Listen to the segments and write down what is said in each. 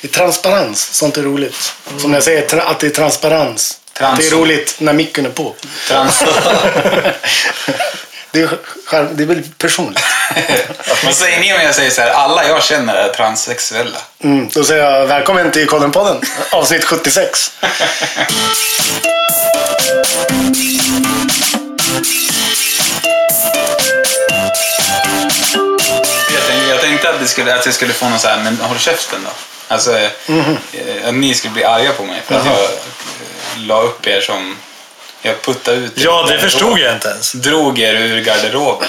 Det är transparens, sånt är roligt. Som jag säger, att det är transparens. Trans- Det är roligt när micken är på. Trans... Det är, det är väl personligt. Vad säger ni om jag säger så här, alla jag känner är transsexuella? Mm, då säger jag välkommen till Kollenpodden, avsnitt 76. Jag tänkte, att, det skulle, att jag skulle få någon så här, men håll käften då. Alltså, eh, att ni skulle bli arga på mig för att jag eh, la upp er som... Jag puttade ut er Ja, det förstod jag inte ens. Drog er ur garderoben.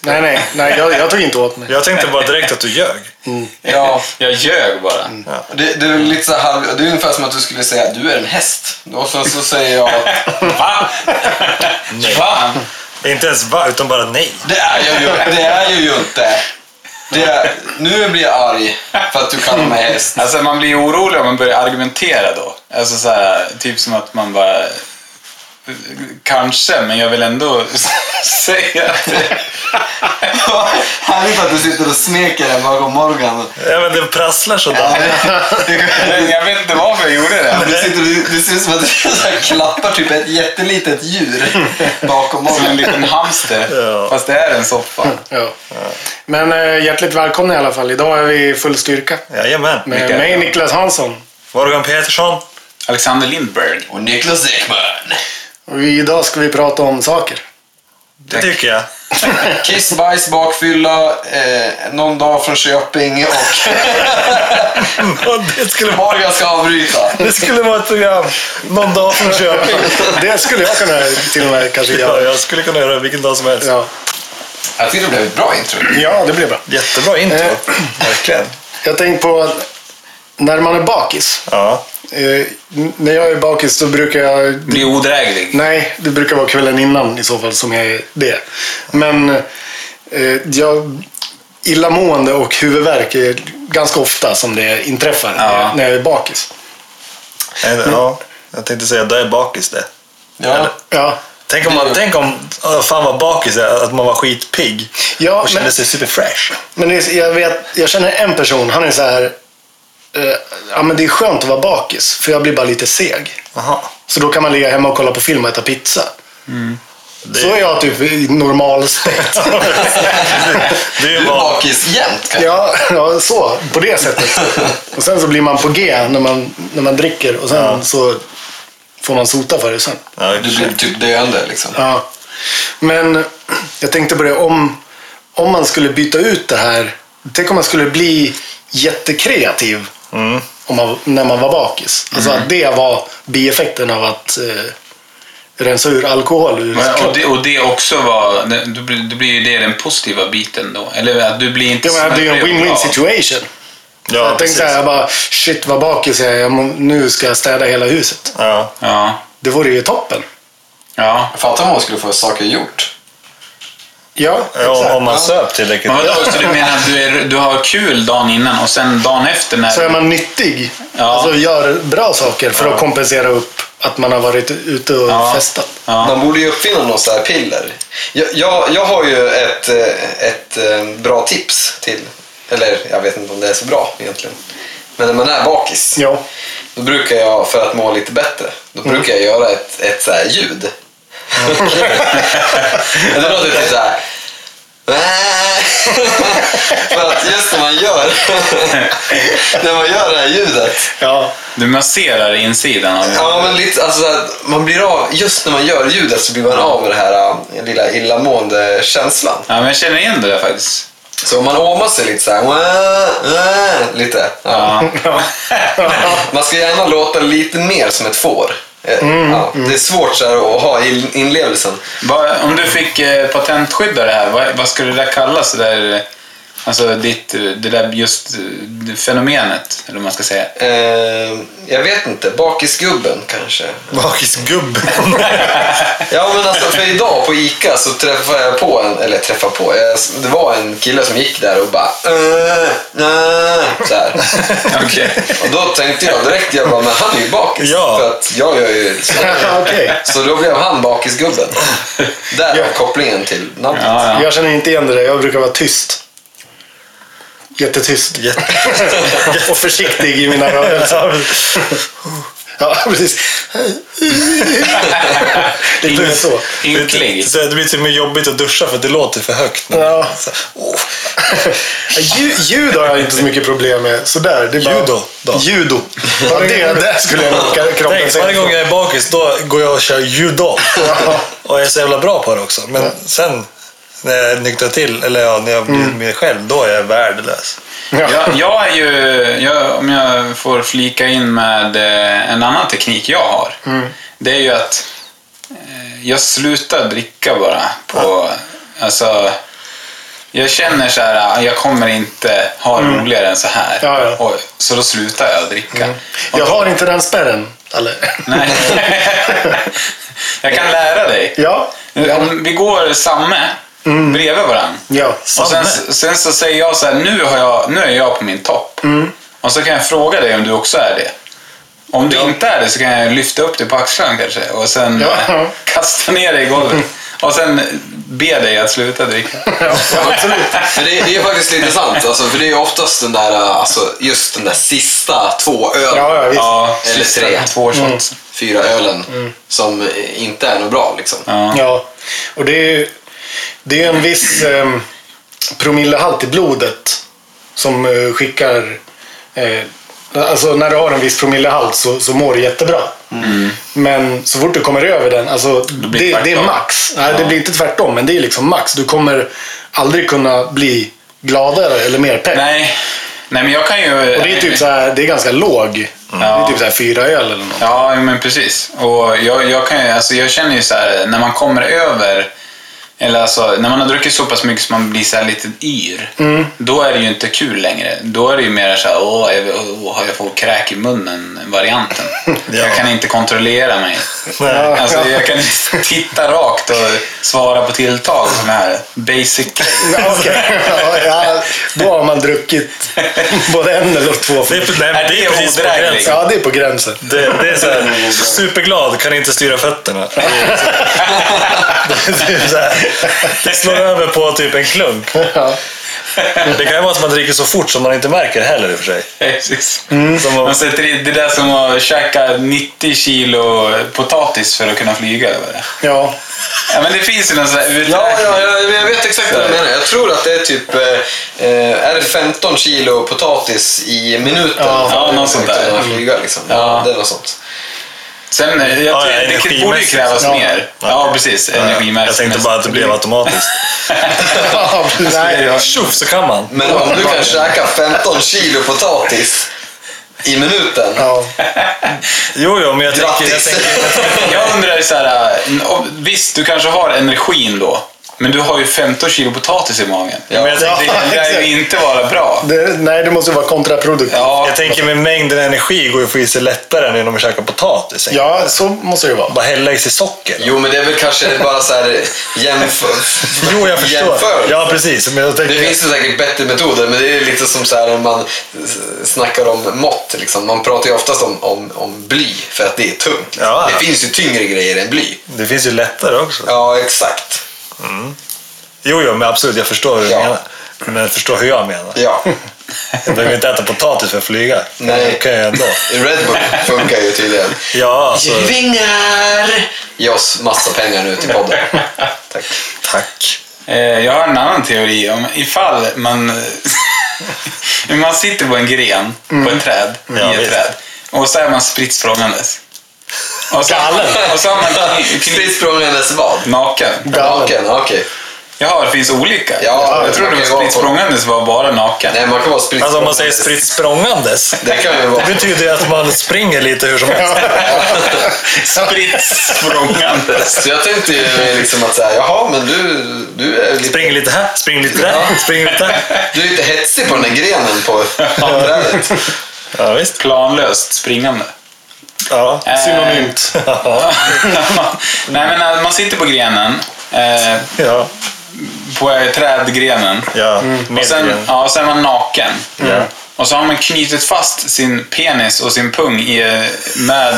Nej, nej, nej jag, jag tog inte åt mig. Jag tänkte bara direkt att du ljög. Ja, Jag ljög bara. det, det, är lite så här, halv- det är ungefär som att du skulle säga du är en häst. Och så, så säger jag Va? Nej. Va? Inte ens va, utan bara nej. det är jag ju, det är jag ju inte. Det är, nu blir jag arg för att du kallar mig häst. Alltså man blir orolig om man börjar argumentera då. Alltså så här, typ som att man bara... Kanske, men jag vill ändå säga att det... Härligt att du sitter och smeker här bakom Morgan. Ja, men det prasslar sådär. Men jag vet inte varför jag gjorde det. Du, sitter, du, du ser ut som att du klappar typ ett jättelitet djur bakom Som en Morgan. liten hamster. Ja. Fast det är en soffa. Ja. Men äh, hjärtligt välkomna i alla fall. Idag är vi i full styrka. Jajamän. Med Vilka- mig Niklas Hansson. Morgan Petersson. Alexander Lindberg. Och Niklas Ekman. Och idag ska vi prata om saker. Det tycker jag. Kiss, bajs, bakfylla, eh, någon dag från Köping och det, skulle vara, Morgan ska avbryta. det skulle vara ett program någon dag från Köping. Det skulle jag kunna till och med kanske Ja, göra. jag skulle kunna göra det vilken dag som helst. Ja, Jag tycker det blev ett bra intro. ja det blir bra. Jättebra intro. Eh. Verkligen. Jag tänkte på när man är bakis. Ja. Eh, när jag är bakis så brukar jag... Blir odräglig. Nej, det brukar vara kvällen innan i så fall som jag är det. Men eh, jag... Illamående och huvudvärk är ganska ofta som det inträffar när, Ja. jag, när jag är bakis. En- ja. Jag tänkte säga, då är bakis det. Ja. Ja, Tänk om, man, tänk om oh, fan vad bakis är, att man var skitpigg. Ja, och kände men- sig superfresh. men jag, vet, jag känner en person, han är så här... Eh, ja, men det är skönt att vara bakis, för jag blir bara lite seg. Jaha. Så då kan man ligga hemma och kolla på film och äta pizza. Det, Så är jag typ i normalspäkt. det är Du ju är bara... bakis jämt kanske? ja, ja, så. På det sättet. Och sen så blir man på G när man, när man dricker och sen Ja. så får man sota för det sen. Ja, Du blir typ döende liksom. Ja. Men jag tänkte på det, om, om man skulle byta ut det här. Tänk om man skulle bli jättekreativ Mm. om man, när man var bakis. Alltså att det var bieffekten av att eh, rensa ur alkohol ur Men, och, det, och det också var, det- då blir, då blir ju det den positiva biten då. Eller att du blir inte Ja, det är ju en win-win situation. Ja, jag tänkte precis. så här, jag bara shit vad bakis jag är, nu ska jag städa hela huset. Ja. Ja. Det vore ju toppen. Ja. Fattar man skulle få saker gjort. Ja, Ja, om, om man Ja. söp tillräckligt. Men vadå, så du menar att du, är, du har kul dagen innan och sen dagen efter när... Så är man nyttig. Ja. Alltså gör bra saker för att kompensera upp att man har varit ute och Ja. festat. Ja. Man borde ju uppfinna något sånt här piller. Jag, jag, jag har ju ett, ett eh, bra tips till, eller jag vet inte om det är så bra egentligen. Men när man är bakis, Ja. då brukar jag, för att må lite bättre, då brukar jag göra ett, ett så här ljud. Det låter typ så här. för att just när man gör när man gör det här ljudet Ja. Du masserar insidan av Ja, men lite, alltså, man blir av, just när man gör ljudet så blir man av med den här äh, lilla illamående känslan. Ja, men jag känner igen det där faktiskt. Så om man åmar sig lite så här, "Wah, wah", lite. Ja. Ja. Man ska gärna låta lite mer som ett får. Eh, ja, Det är svårt så här, att ha in- inlevelsen. Om du fick eh, patentskydda det här, vad, vad skulle det där kallas? Det där, alltså ditt, eh, det där just eh, fenomenet, eller vad man ska säga. Eh, jag vet inte, bakisgubben kanske. Bakisgubben. Ja men alltså för idag på Ica så träffade jag på en, eller träffade på, jag, det var en kille som gick där och bara äh, äh, så här. Okej. Och då tänkte jag direkt, jag bara, men han är ju bakis. Ja. För att jag gör ju så. Okej. Så då blev han bakisgubben. Där Ja. är kopplingen till namnet. Ja, ja. Jag känner inte igen det där. Jag brukar vara tyst. Jättetyst. Jätte... och försiktig i mina rörelser. Ja, precis. det är så. Ynklig. Så det blir till och med jobbigt att duscha för det låter för högt. Ja. Så, åh. Ljud, har jag inte så mycket problem med. Sådär. Det är bara... Judo då? Judo. Ja, det, det skulle jag nog Tänk, säga. varje gång jag är bakis då går jag och kör judo. Och jag är så jävla bra på det också. Men sen när jag nyktrar till, eller ja, när jag blir Mm. mig själv, då är jag värdelös. Ja. Jag, jag är ju, jag, om jag får flika in med eh, en annan teknik jag har. Det är ju att eh, jag slutar dricka bara. På, alltså, jag känner så här, ah, jag kommer inte ha roligare än så här. Ja, ja. Och, så då slutar jag dricka. Och Jag då- har inte den spärren. Eller? Nej. jag kan lära dig. Ja. Om vi går samme bredvid varandra. Ja. Och sen, sen så säger jag så här, nu, har jag, nu är jag på min topp. Och så kan jag fråga dig om du också är det. Om du inte är det så kan jag lyfta upp dig på axlarna kanske och sen Ja. kasta ner dig i golvet. Och sen be dig att sluta dricka. Ja, absolut. Men det, det är faktiskt lite sant, alltså, för det är ju oftast den där, alltså, just den där sista två ölen, Ja, ja. Ja, Eller sista tre. Två shots. fyra ölen, som eh, inte är något bra. Liksom. Ja. Ja, och det är ju det är en viss eh, promillehalt i blodet som eh, skickar... Eh, alltså när du har en viss promillehalt så, så mår du jättebra. Men så fort du kommer över den, alltså det, det det är max. Nej, det blir inte tvärtom, men det är liksom max. Du kommer aldrig kunna bli gladare eller mer pepp. Nej. Nej, men jag kan ju... Och det är typ så här, det är ganska låg. Det är typ så här fyra öl eller något. Ja, men precis. Och jag, jag, kan ju, alltså jag känner ju så här, när man kommer över, eller alltså, när man har druckit så pass mycket så man blir så här lite yr, Mm. då är det ju inte kul längre. Då är det ju mer så här, åh, jag, åh, jag får kräk i munnen, varianten. Jag kan inte kontrollera mig. Nej. Alltså, jag kan inte titta rakt och svara på tilltal som är basic. Ja, okej. ja, ja, då har man druckit både en eller två. Det är, nej, Är det det är precis på gränsen. Ja, det är på gränsen. Det, det är så här, superglad, kan inte styra fötterna. Det är så här, det slår över på typ en klunk. Ja. Det kan ju vara att man dricker så fort som man inte märker heller i och för sig. Precis. Som Man sätter i, det där som att käka 90 kilo potatis för att kunna flyga över det. Ja. Ja, men det finns ju någon sån här. Ja, ja, ja, jag vet exakt vad du menar. Jag tror att det är typ eh, är det 15 kilo potatis i minuten. Ja, ja, något sånt där. Flyga, liksom. Ja. Det är något sånt. Sen, eh, jag, Ja, tror- ja, det borde ju krävas Ja. mer. Ja, precis. Energimässigt. jag tänkte bara att det blev automatiskt. ja. Nej, Tjoff så kan man. Men om du kan käka 15 kilo potatis i minuten. Ja. Jo, jo, men jag tänker... Jag Grattis! tänker Jag undrar så här, eh, visst du kanske har energin då, men du har ju 15 kilo potatis i magen. Ja. men jag Det tänker, lär ju inte vara bra. Det, nej, det måste vara kontraproduktivt. Ja, jag tänker med mängden energi går ju att få i sig lättare än genom att käka potatis. Ja, så måste det vara. Bara hälla i sig socker. Jo, men det är väl kanske bara så här jämför... Jo, jag förstår. jämför. Ja, precis. Men jag tänker, Det finns ju säkert bättre metoder, men det är lite som så här när man snackar om mått. Liksom. Man pratar ju oftast om, om, om bly för att det är tungt. Liksom. Ja. Det finns ju tyngre grejer än bly. det finns ju lättare också. Ja, exakt. Jo, jo, men absolut. Jag förstår hur du Ja. menar. Men jag förstår hur jag menar. Ja. Jag behöver inte äta potatis för att flyga. Nej. Det kan jag ändå. Red Bull funkar ju tydligen. Ja, alltså. Vingar! Ge oss massa pengar nu till podden. Tack. Tack. Eh, Jag har en annan teori om ifall man, man sitter på en gren på ett träd, Ja, i ett visst. träd, och så är man spritt språngandes. Och så, och så har man Spritt språngandes vad? naken. Galen. Naken? Ja, Okej. Jaha, det finns olika? Ja, jag trodde spritt språngandes var bara naken. Nej, man kan vara spritt Alltså om man säger spritt språngandes. Det kan ju Det vara. betyder ju att man springer lite hur som helst. Spritt språngandes. Så jag tänkte ju liksom att säga, jaha, men du, du är lite... Springer lite här, springer lite där, springer lite där. Du är lite hetsig på den där grenen på trädet. Ja, visst. Planlöst springande. Ja. Eh, Synonymt. Nej, men eh, man sitter på grenen, eh, Ja. på trädgrenen. Ja. Och Med sen, ja, sen är man naken. Ja. Och så har man knutit fast sin penis och sin pung i, med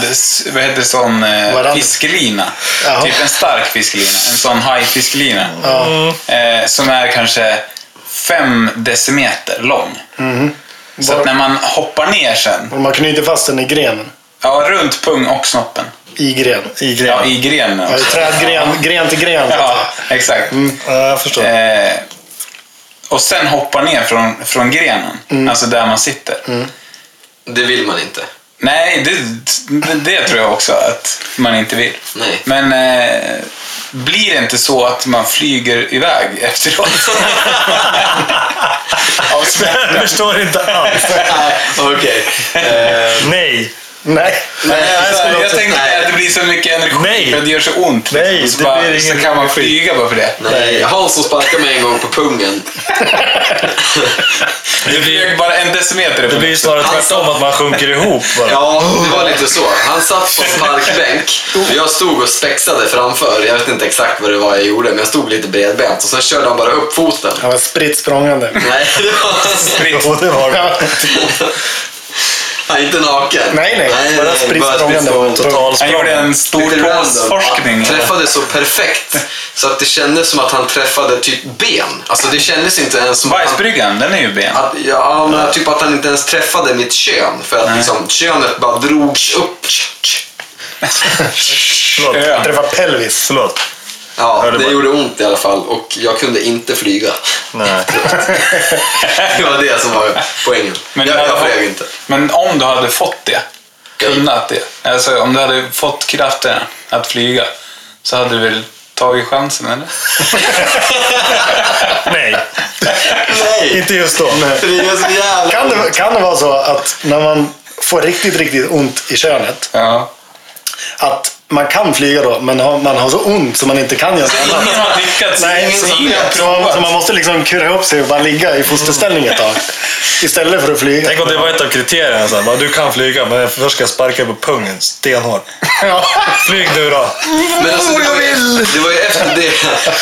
vad heter det, sån eh, Varandra. fiskelina. Jaha. Typ en stark fiskelina. En sån hajfiskelina. Ja. Eh, som är kanske fem decimeter lång. Så Var- att när man hoppar ner sen, Och man knyter fast den i grenen. Ja runt pung och snoppen. I gren. I gren. Ja, i grenen Ja, också. trädgren, gren till gren. Ja, exakt. Ja, jag förstår. Eh, och sen hoppa ner från, från grenen, alltså där man sitter. Det vill man inte. Nej, det, det, det tror jag också att man inte vill. Nej. Men eh, blir det inte så att man flyger iväg efteråt? Av. Jag förstår inte alls. Okej. Eh, Nej. Nej. Nej, jag jag tänkte nej. att det blir så mycket energi Nej. för att det gör så ont. Nej, liksom. så, det bara, blir så ingen kan man flyga bara för det. Nej, Hansson sparkade mig en gång på pungen. Det blir bara en decimeter. Det blir snarare tvärtom, att man sjunker ihop bara. Ja, det var lite så. Han satt på en parkbänk och jag stod och spexade framför. Jag vet inte exakt vad det var jag gjorde, men jag stod lite bredbent och sen körde han bara upp foten. Han var spritt språngande. Nej, det var... Jo, det var det. Är inte naken. Nej, nej. Bara spritt språngande. Total Han gjorde en Lite random. stortåsforskning. Han träffade så perfekt så att det kändes som att han träffade typ ben. Alltså det kändes inte ens som Bajsbryggan, den är ju ben. att, ja, men typ att han inte ens träffade mitt kön. För att liksom, könet bara drogs upp. Förlåt. Träffa pelvis. Förlåt. Ja, det var- gjorde ont i alla fall och jag kunde inte flyga. Nej. Det var det som var poängen. Men jag, jag flög inte. Men om du hade fått det, kunnat det, alltså om du hade fått kraften att flyga, så hade du väl tagit chansen eller? Nej. Nej! Inte just då. För det är så jävla Kan det, kan det vara så att när man får riktigt, riktigt ont i könet, Ja. att man kan flyga då, men har, man har så ont så man inte kan göra annat? Ingen har lyckats. Nej, så, så, man, så man måste liksom kura ihop sig och bara ligga i fosterställning ett tag. Istället för att flyga. Tänk om det var ett av kriterierna. Så här, bara, du kan flyga, men först ska jag sparka på pungen stenhårt. Ja. Flyg nu då. Men alltså, det, var ju, det var ju efter det,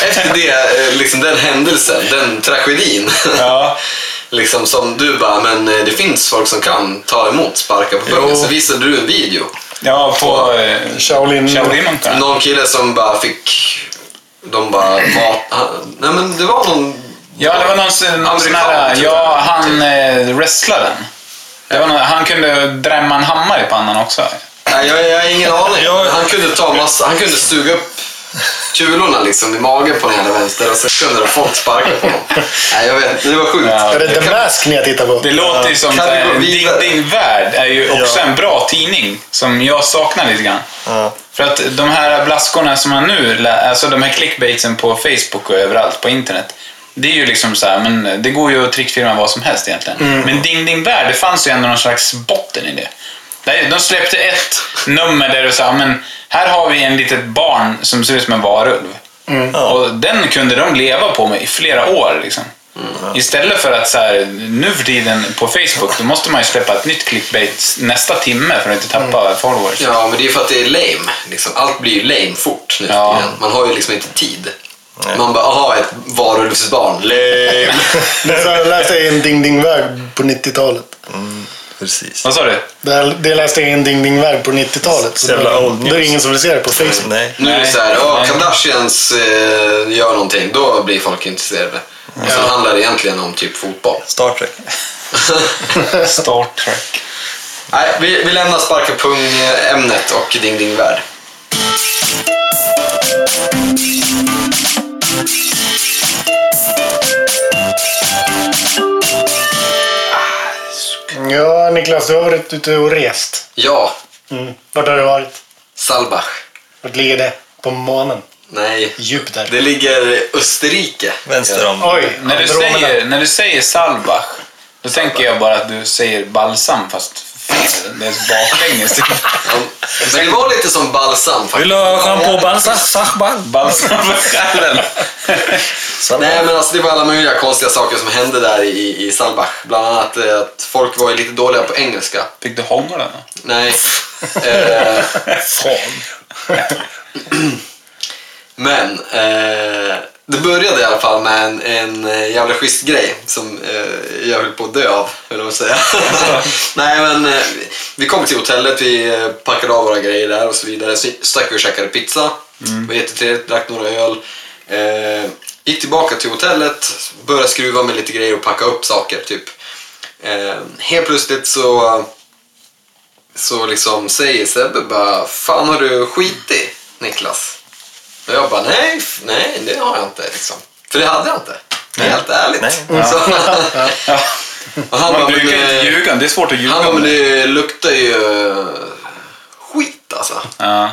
efter det eh, liksom den händelsen, den tragedin. Ja. Liksom som du bara, men eh, det finns folk som kan ta emot sparkar på pungen. Jo. Så visade du en video. Ja, på eh, Shaolin. Shaolin-munkarna. Någon kille som bara fick... De bara var... Han, nej men det var någon... Ja, det var någon, någon sån här, jag. ja, han eh, wrestlaren. Det var någon, han kunde drämma en hammare i pannan också. Nej, jag, jag har ingen aning. Han kunde ta massa... Han kunde stuga upp kulorna liksom i magen på den ena vänster och så kunde folk sparka på honom. Nej, jag vet Det var sjukt. Ja. Är det The Mask ni har tittat på? Det låter ju som Kan här, vidare? Ding Värld är ju också Ja. en bra tidning som jag saknar lite grann. Ja. För att de här blaskorna som man nu, alltså de här clickbaitsen på Facebook och överallt på internet. Det är ju liksom så här, men det går ju att trickfilma vad som helst egentligen. Men Ding Ding Värld, det fanns ju ändå någon slags botten i det. Nej, De släppte ett nummer där det sa, men här har vi en litet barn som ser ut som en varulv. Och den kunde de leva på med i flera år. Liksom. Istället för att så här, nu för tiden på Facebook, då måste man ju släppa ett nytt clickbait nästa timme för att inte tappa followers. Ja, men det är för att det är lame. Liksom. Allt blir ju lame fort nu Ja. tiden. Man har ju liksom inte tid. Man bara, aha, ett varulvsbarn. Lame. Det läste jag i en Ding Ding Värld på 90-talet. Precis. Vad sa du? Det, det läste jag i en Ding Ding Värld på 90-talet. Så jävla då, old då är det news. ingen som vill se det på Facebook. Nej. Nu är det Nej. så här, ja, Nej. Kardashians eh, gör någonting, då blir folk intresserade. Och sen handlar det egentligen om typ fotboll. Star Trek. Star Trek. Nej, vi, vi lämnar sparka pung-ämnet och Ding Ding Värld. Ja, Niklas, du har varit ute och rest. Ja, Mm. Vart har du varit? Salbach. Vart ligger det? På månen? Nej, Djupt där. det ligger Österrike. Vänster om. Oj, När du, säger, när du säger Salbach, då tänker jag bara att du säger balsam fast. Det är baklänges. Men det var lite som balsam faktiskt. Vill du ha schampo och balsam? Balsam för själen. Nej men alltså det var alla möjliga konstiga saker som hände där i, i Salbach. Bland annat eh, att folk var lite dåliga på engelska. Fick du hångla? Nej. Eh, men eh, det började i alla fall med en, en eh, jävla schysst grej som eh, jag höll på att dö av, vill jag säga. Nej men eh, vi kom till hotellet, vi eh, packade av våra grejer där och så vidare. Så stack vi och käkade pizza. Det var jättetrevligt, drack några öl. Eh, gick tillbaka till hotellet, började skruva med lite grejer och packa upp saker. typ. Eh, helt plötsligt så, så liksom säger Sebbe bara Fan har du skitit Niklas? Och jag bara nej, nej det har jag inte. Liksom. För det hade jag inte. Helt ärligt. Nej. Så, Ja. och han Man bara, brukar inte ljuga. Det är svårt att ljuga. han bara, men det. luktar ju eh, skit alltså. Ja.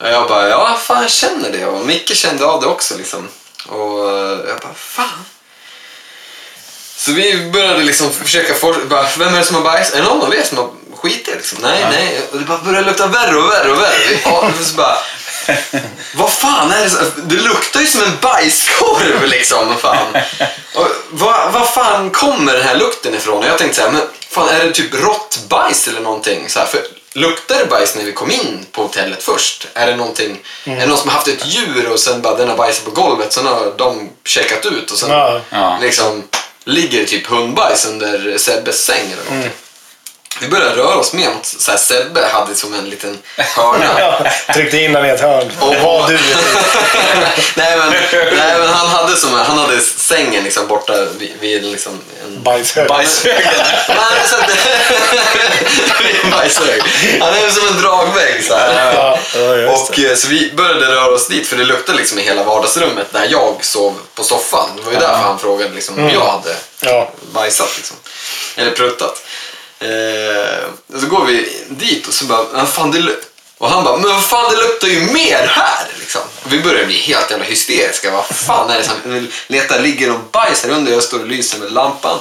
Och jag bara, ja fan jag känner det. Och Micke kände av det också liksom. Och eh, jag bara, fan. Så vi började liksom försöka for- bara, vem är det som har bajs? Är det någon av er som har skitit liksom? Nej, nej. Och det bara började lukta värre och värre och värre. Ja, så bara, vad fan är det? Så? Det luktar ju som en bajskorv liksom. vad Fan. Och vad, vad fan kommer den här lukten ifrån? Och jag tänkte så här, men fan är det typ rått bajs eller någonting? Så här, för luktar det bajs när vi kom in på hotellet först? Är det någonting, är det någon som har haft ett djur och sen bara den har bajsat på golvet, sen har de checkat ut och sen Ja. Liksom ligger typ hundbajs under Sebbes säng eller någonting. Vi började röra oss med mot så här, Sebbe hade som en liten hörna. Ja, tryckte in den i ett hörn. Och- Det var du. nej, men, nej men han hade, som, han hade sängen liksom borta vid, vid liksom en Bajshög. bajshög. Han är som en dragvägg så här. Ja. Ja, Och eh, så vi började röra oss dit för det luktade liksom i hela vardagsrummet där jag sov på soffan. Det var ju därför han frågade liksom om jag hade bajsat liksom. Eller pruttat. Eh, och så går vi dit och så bara, "Ah, fan det lu-" och han bara, men vad fan det luktar ju mer här liksom. Och vi börjar bli helt jävla hysteriska. Vad fan är det som letar, ligger någon bajs här under? Jag står och lyser med lampan.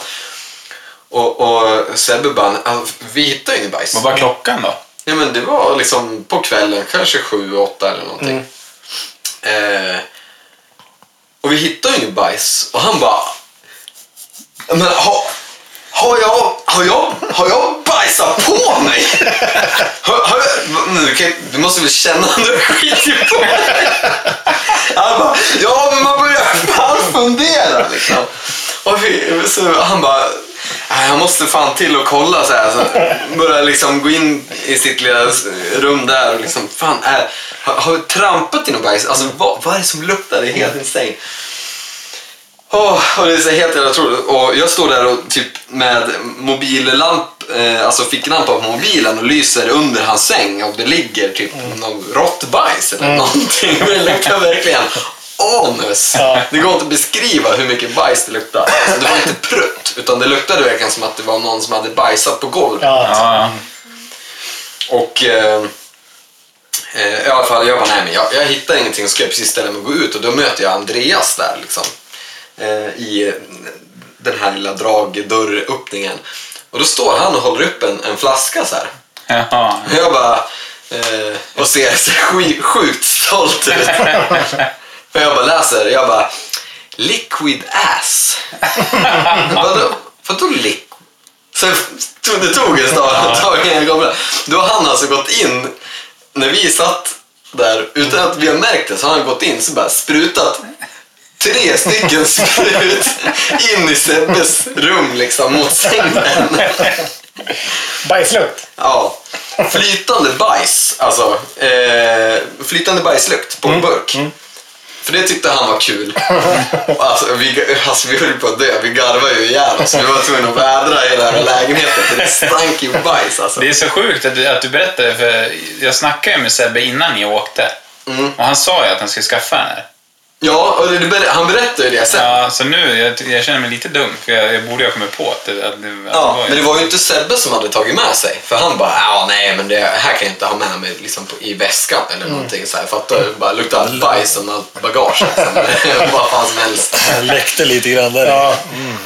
Och, och Sebbe bara, "Ah, vi hittar ju ingen bajs. Vad var klockan då? Ja, men det var liksom på kvällen, kanske sju, åtta eller någonting. Eh, och vi hittade ju ingen bajs. Och han bara... Men har, har, jag, har, jag, har jag bajsat på mig? Har, har jag, du, kan, du måste väl känna när du skiter på dig? Han bara, ja men man börjar fan fundera liksom. Och vi, så han bara, jag måste fan till och kolla så här. Så börjar liksom gå in i sitt lilla rum där och liksom, fan är, har, har vi trampat i någon bajs? Alltså vad, vad är det som luktar? Det är helt insane. Åh, och det är så helt jävla otroligt. Och jag står där och typ med mobillamp, eh, alltså ficklampa på mobilen och lyser under hans säng och det ligger typ någon råttbajs eller någonting. Men det luktar verkligen anus. Ja. Det går inte att beskriva hur mycket bajs det luktar. Alltså, det var inte prutt, utan det luktade verkligen som att det var någon som hade bajsat på golvet. Ja. Ja, Och eh, eh, i alla fall, jag bara, nej men jag, jag hittar ingenting, så ska precis ställa mig och gå ut och då möter jag Andreas där liksom. Eh, I den här lilla dragdörröppningen. Och då står han och håller upp en, en flaska så här. ja. Och jag bara, eh, och ser så sjukt, stolt ut. och jag bara läser, jag bara, liquid ass. Vadå, vadå liquid? Sen tog det tog stund, tag innan jag kom Då har han alltså gått in, när vi satt där, utan att vi har märkt det, så har han gått in så bara sprutat tre stycken sprut in i Sebbes rum liksom mot sängen. Bajslukt. Ja, flytande bajs. Alltså, eh, flytande bajslukt på en burk. För det tyckte han var kul. Alltså vi, alltså, vi höll på att dö. Vi garvade ju ihjäl oss. Vi var tvungna att vädra hela den här lägenheten. För det stank ju bajs alltså. Det är så sjukt att du, att du berättade, för jag snackade ju med Sebbe innan ni åkte. Mm. Och han sa ju att han skulle skaffa den här. Ja, och det, det, han berättade ju det sen. Ja, så nu, jag, jag känner mig lite dum, för jag, jag borde ha kommit på att det, att det, att Ja, det var men det var ju inte Sebbe som hade tagit med sig. För han bara, ja nej men det här kan jag inte ha med mig liksom på, i väskan eller någonting så här. Fattar du? Bara luktar bajs som allt bagage liksom. Vad fan som helst. Han läckte lite grann där. Ja.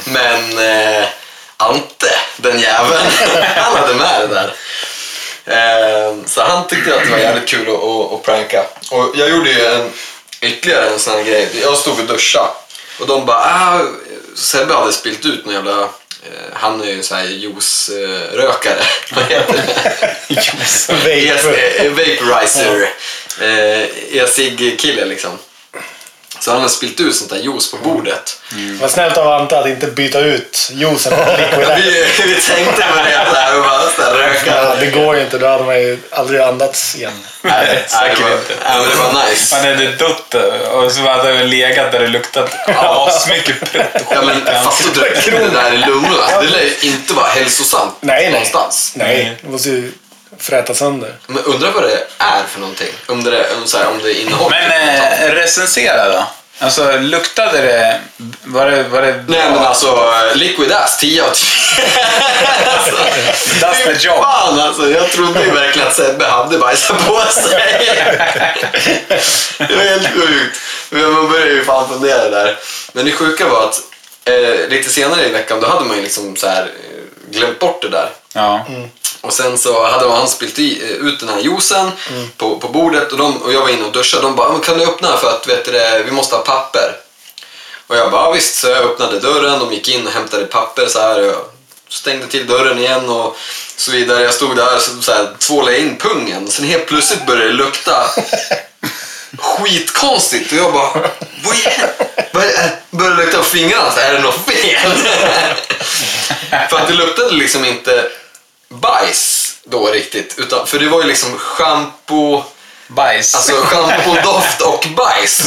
Men eh, Ante, den jäveln, han hade med det där. Eh, så han tyckte att det var jävligt kul att, att, att pranka. Och jag gjorde ju en, ytterligare en sån här grej. Jag stod och duschade och de bara ah, Sebbe hade spilt ut någon jävla eh, han är ju så här juice-rökare. Vad heter det? Es- Vape. eh, Vaporizer. Eh, E-cigg-kille liksom. Så han hade spilt ut sånt där juice på bordet. Vad snällt av Ante att inte byta ut juicen mot liquid. Vi, vi tänkte på det där och bara så röka. Ja, det går ju meter då hade man ju aldrig andats igen. Nej, nej, det var, inte. nej, men det var nice. Man hade dött och så hade det legat där det luktat asmycket prutt Ja, men fast du drar in det där i lungorna. Det lär ju inte vara hälsosamt Nej, nej. någonstans. Nej, det måste ju fräta sönder. Men undrar vad det är för någonting? Om det, om så här, om det innehåller... Men eh, recensera då. Alltså luktade det... Var det... Var det Nej men alltså, Liquid Ass 10 av 10. alltså, That's the job. Fan alltså, jag trodde ju verkligen att Sebbe hade bajsat på sig. det var helt sjukt. Men man började ju fan fundera där. Men det sjuka var att eh, lite senare i veckan då hade man ju liksom så här, eh, glömt bort det där. Ja. Och sen så hade han spilt i, eh, ut den här juicen på, på bordet och, de, och jag var inne och duschade. De bara, "Ja, men kan du öppna för att vet du, det, vi måste ha papper. Och jag bara, "Ja, visst. Så jag öppnade dörren, de gick in och hämtade papper så här. och Jag stängde till dörren igen och så vidare. Jag stod där och så, så här, tvålade in pungen. Sen helt plötsligt började det lukta skitkonstigt och jag bara, vad är vad är det? Började lukta på fingrarna, så är det något fel? För att det luktade liksom inte bajs då riktigt. Utan, för det var ju liksom shampoo, Bajs. alltså schampodoft och bajs.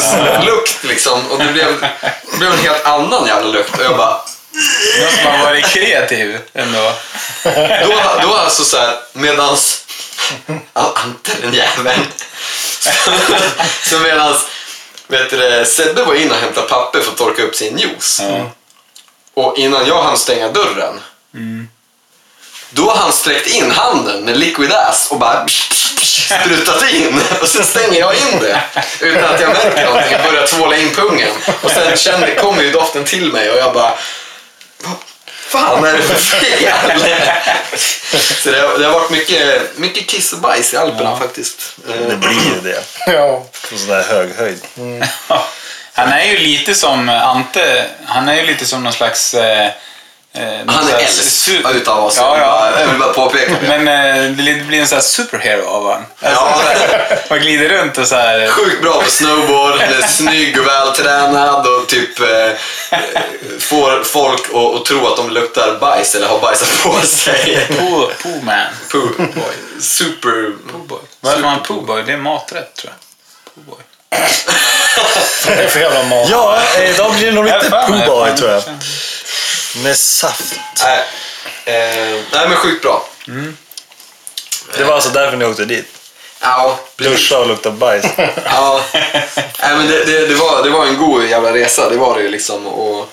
Lukt liksom. Och det blev, det blev en helt annan jävla lukt. Och jag bara, som har varit kreativ ändå. då, då alltså så här, medans Ja, Ante den jäveln. så medans vet du, Sebbe var inne och hämtade papper för att torka upp sin juice. Ja. Och innan jag hann stänga dörren. Då har han sträckt in handen med liquid ass och bara sprutat in. Och sen stänger jag in det utan att jag märker någonting. Jag börjar tvåla in pungen. Och sen kände, kommer ju doften till mig och jag bara... Fan är det för fel? Så det har, det har varit mycket, mycket kiss och bajs i Alperna Ja. faktiskt. Det blir ju det. Ja. På sån där hög höjd. Han är ju lite som Ante. Han är ju lite som någon slags... Eh, Han är äldst utav oss. Ja, ja. Jag vill bara påpeka det. Men eh, det blir en sån här superhero av honom. Alltså, Ja. man glider runt och så här. Sjukt bra på snowboard, är snygg och vältränad och typ eh, får folk att, att tro att de luktar bajs eller har bajsat på sig. Poo, poo man. Poo boy. Super... Pooboy. Vad är man pooboy? Det är maträtt tror jag. Pooboy. Vad är det för jävla mat? Ja, eh, idag blir det nog lite Pooh-Boy fan. tror jag. Med saft. Nej, eh, nej men sjukt bra. Det var alltså därför ni åkte dit. Ja. Duscha och lukta bajs. Ja, nej, men det, det, det, var, det var en god jävla resa, det var det ju liksom. Och,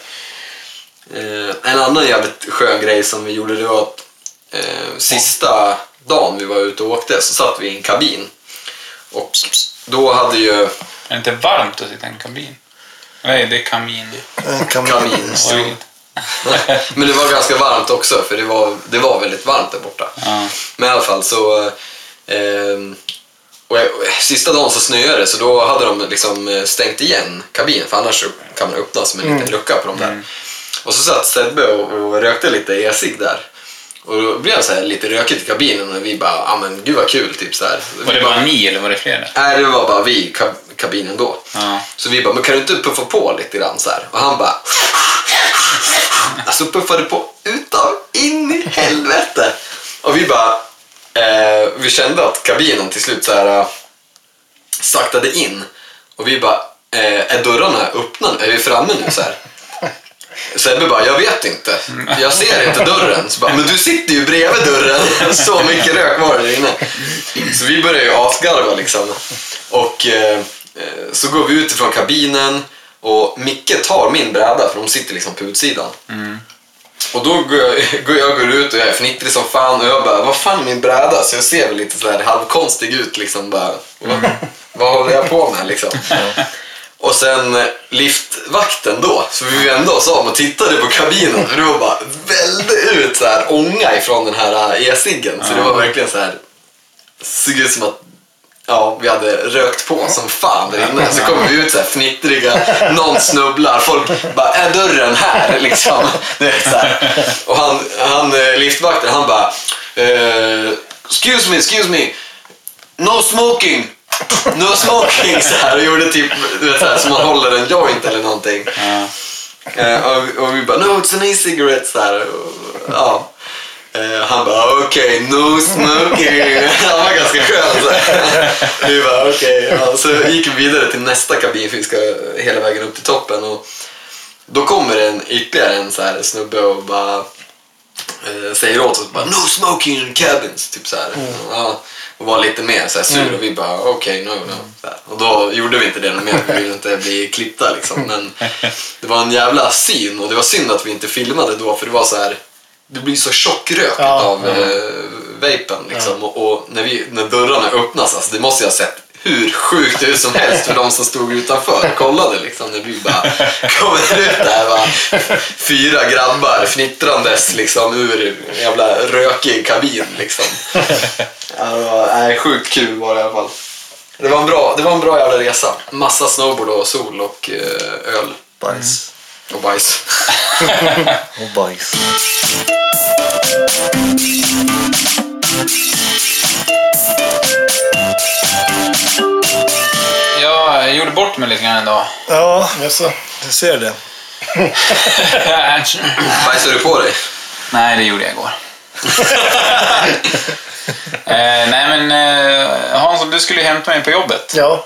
eh, en annan jävligt skön grej som vi gjorde det var att eh, sista dagen vi var ute och åkte så satt vi i en kabin. Och då hade ju Är det inte varmt att sitta i en kabin? Nej, det är kamin. En kamin. kamin. Men det var ganska varmt också för det var, det var väldigt varmt där borta. Ja. Men i alla fall så... ehm, och jag, sista dagen så snöade det så då hade de liksom eh, stängt igen kabinen för annars så kan man öppna som en liten lucka på dem där. Och så satt Sebbe och, och rökte lite e-cigg där. Och då blev det så här lite rökigt i kabinen och vi bara, ja men gud vad kul typ så här. Var det Vi bara ni eller var det fler? Nej, det var bara vi i kab- kabinen då. Ja. Så vi bara, men kan du inte puffa på lite grann så här? Och han bara... Alltså puffade på utav in i helvete. Och vi bara... Eh, vi kände att kabinen till slut så här eh, saktade in. Och vi bara, eh, är dörrarna öppna nu? Är vi framme nu så här? Sebbe bara, jag vet inte. Jag ser inte dörren. Så bara, men du sitter ju bredvid dörren. Så mycket rök var det där inne. Så vi började ju asgarva liksom. Och eh, eh så går vi ut ifrån kabinen och Micke tar min bräda för de sitter liksom på utsidan. Och då går jag, går jag går ut och jag är fnittrig som fan och jag bara, vad fan är min bräda? Så jag ser väl lite så här halvkonstig ut liksom. Bara, vad, vad håller jag på med liksom? Och sen eh, liftvakten då, så vi vände oss om och tittade på kabinen och det var bara välde ut så här ånga ifrån den här eh, e-ciggen. Så det var verkligen så här, såg ut som att Ja, vi hade rökt på som fan där inne. Så kommer vi ut så här fnittriga, någon snubblar, folk bara “Är dörren här?” liksom. Så här. Och han, han eh, liftvakten, han bara eh, “Excuse me, excuse me, no smoking!” No smoking! Så här, och gjorde typ du vet, så här, som man håller en joint eller någonting. Ja. Eh, och, och vi bara “No, it's an e-cigarette” så här. Och, ja. Eh, han bara okej, no smoking. Han var ganska skön. Så. Vi bara okej. Ja, så gick vi vidare till nästa kabin för vi ska hela vägen upp till toppen. Och då kommer en, ytterligare en så här snubbe och bara eh, säger åt oss bara no smoking in cabins. Typ så här. Ja, och var lite mer så här sur och vi bara okej, no, no. Så här. Och då gjorde vi inte det något mer, vi ville inte bli klippta liksom. Men det var en jävla syn och det var synd att vi inte filmade då för det var så här det blir så tjockrök Ja, av eh, vapen liksom. Och, och när, vi, när dörrarna öppnas, alltså, det måste jag ha sett hur sjukt ut som helst för de som stod utanför kollade liksom. När vi bara kommer ut där va. Fyra grabbar fnittrandes liksom ur en jävla rökig kabin liksom. Ja, det var, nej, sjukt kul var det i alla fall. Det var en bra, det var en bra jävla resa. Massa snowboard och sol och eh, öl. Bajs. Och bajs. Och bajs. Jag gjorde bort mig lite grann idag. Ja, Jaså? jag ser det. Bajsade du på dig? Nej, det gjorde jag igår. eh, nej men eh, Hans, du skulle ju hämta mig på jobbet. Ja.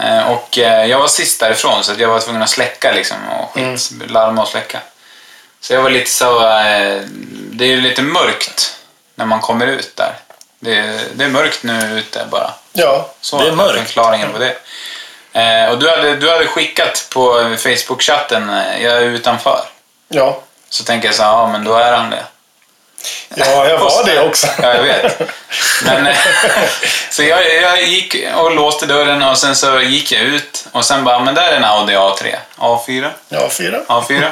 Eh, och eh, jag var sist därifrån så jag var tvungen att släcka liksom och skit, larma och släcka. Så jag var lite så, eh, det är ju lite mörkt när man kommer ut där. Det, är- det är mörkt nu ute bara. Ja. Så Det är mörkt. förklaringen på det. Och du hade, du hade skickat på Facebook-chatten, jag är utanför. Ja. Så tänker jag så ja men då är han det. Ja, jag var det också. Ja, jag vet. Men, eh, så jag, jag gick och låste dörren och sen så gick jag ut och sen bara, men där är en Audi A3. A4? Ja, fyra. A4.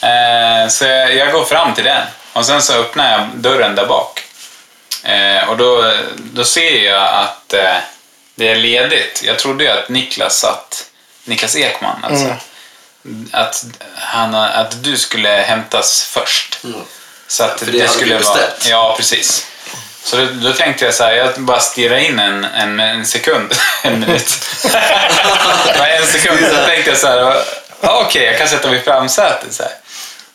Eh, så jag, jag går fram till den och sen så öppnar jag dörren där bak. Eh, och då, då ser jag att eh, det är ledigt. Jag trodde ju att Niklas satt, Niklas Ekman alltså, att, han, att du skulle hämtas först. Så att för det hade vi beställt. Ja, precis. Så då, då tänkte jag så här, jag bara stirra in en, en, en sekund, en minut. Det en sekund, så tänkte jag så här, okej, jag kan sätta mig i framsätet. Så, här.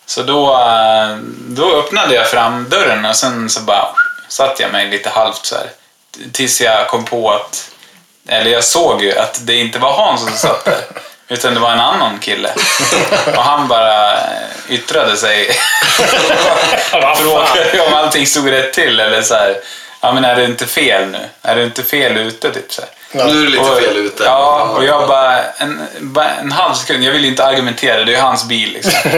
så då, eh, då öppnade jag framdörren och sen så bara satt jag mig lite halvt så här. Tills jag kom på att, eller jag såg ju att det inte var Hans som satt där. Utan det var en annan kille. Och han bara yttrade sig. Frågade om allting stod rätt till. Eller så här, ja men är det inte fel nu? Är det inte fel ute? Typ så här. Ja. Nu är du lite Och- fel ute. Ja, och jag bara en, bara en halv sekund. Jag vill inte argumentera, det är ju hans bil liksom.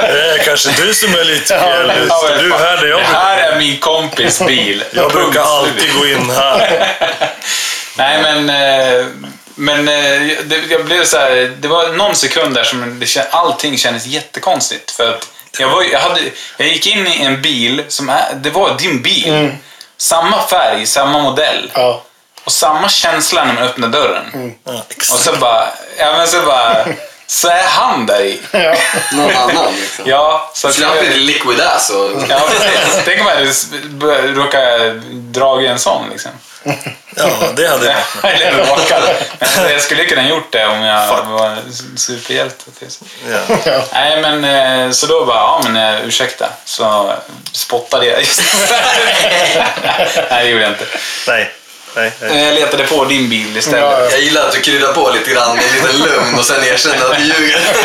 Det är kanske du som är lite fel ute. Ja, Du här där jag det här är min kompis bil. Jag brukar alltid gå in här. Nej men, eh, men eh, det, jag blev så här, det var någon sekund där som det, allting kändes jättekonstigt. För att jag, var, jag, hade, jag gick in i en bil som är, det var din bil. Samma färg, samma modell. Ja. Och samma känsla när man öppnar dörren. Ja, Och så bara, ja men så bara, så är han där i. Ja. Någon annan liksom. Ja, så att Slapp jag, lite liquid ass och... Ja, precis. Tänk om jag råkat dra i en sån liksom. Ja, det hade jag. Eller råkade. Men jag skulle kunna gjort det om jag Fuck. var superhjälte. Typ. Ja. Ja. Nej, men eh, så då bara, ja men eh, ursäkta. Så spottade jag. Nej, det gjorde jag inte. Nej. Nej, nej. Eh, Jag letade på din bil istället. Ja, ja. Jag gillar att du kryddar på lite grann med en liten lugn och sen erkänner att du ljuger.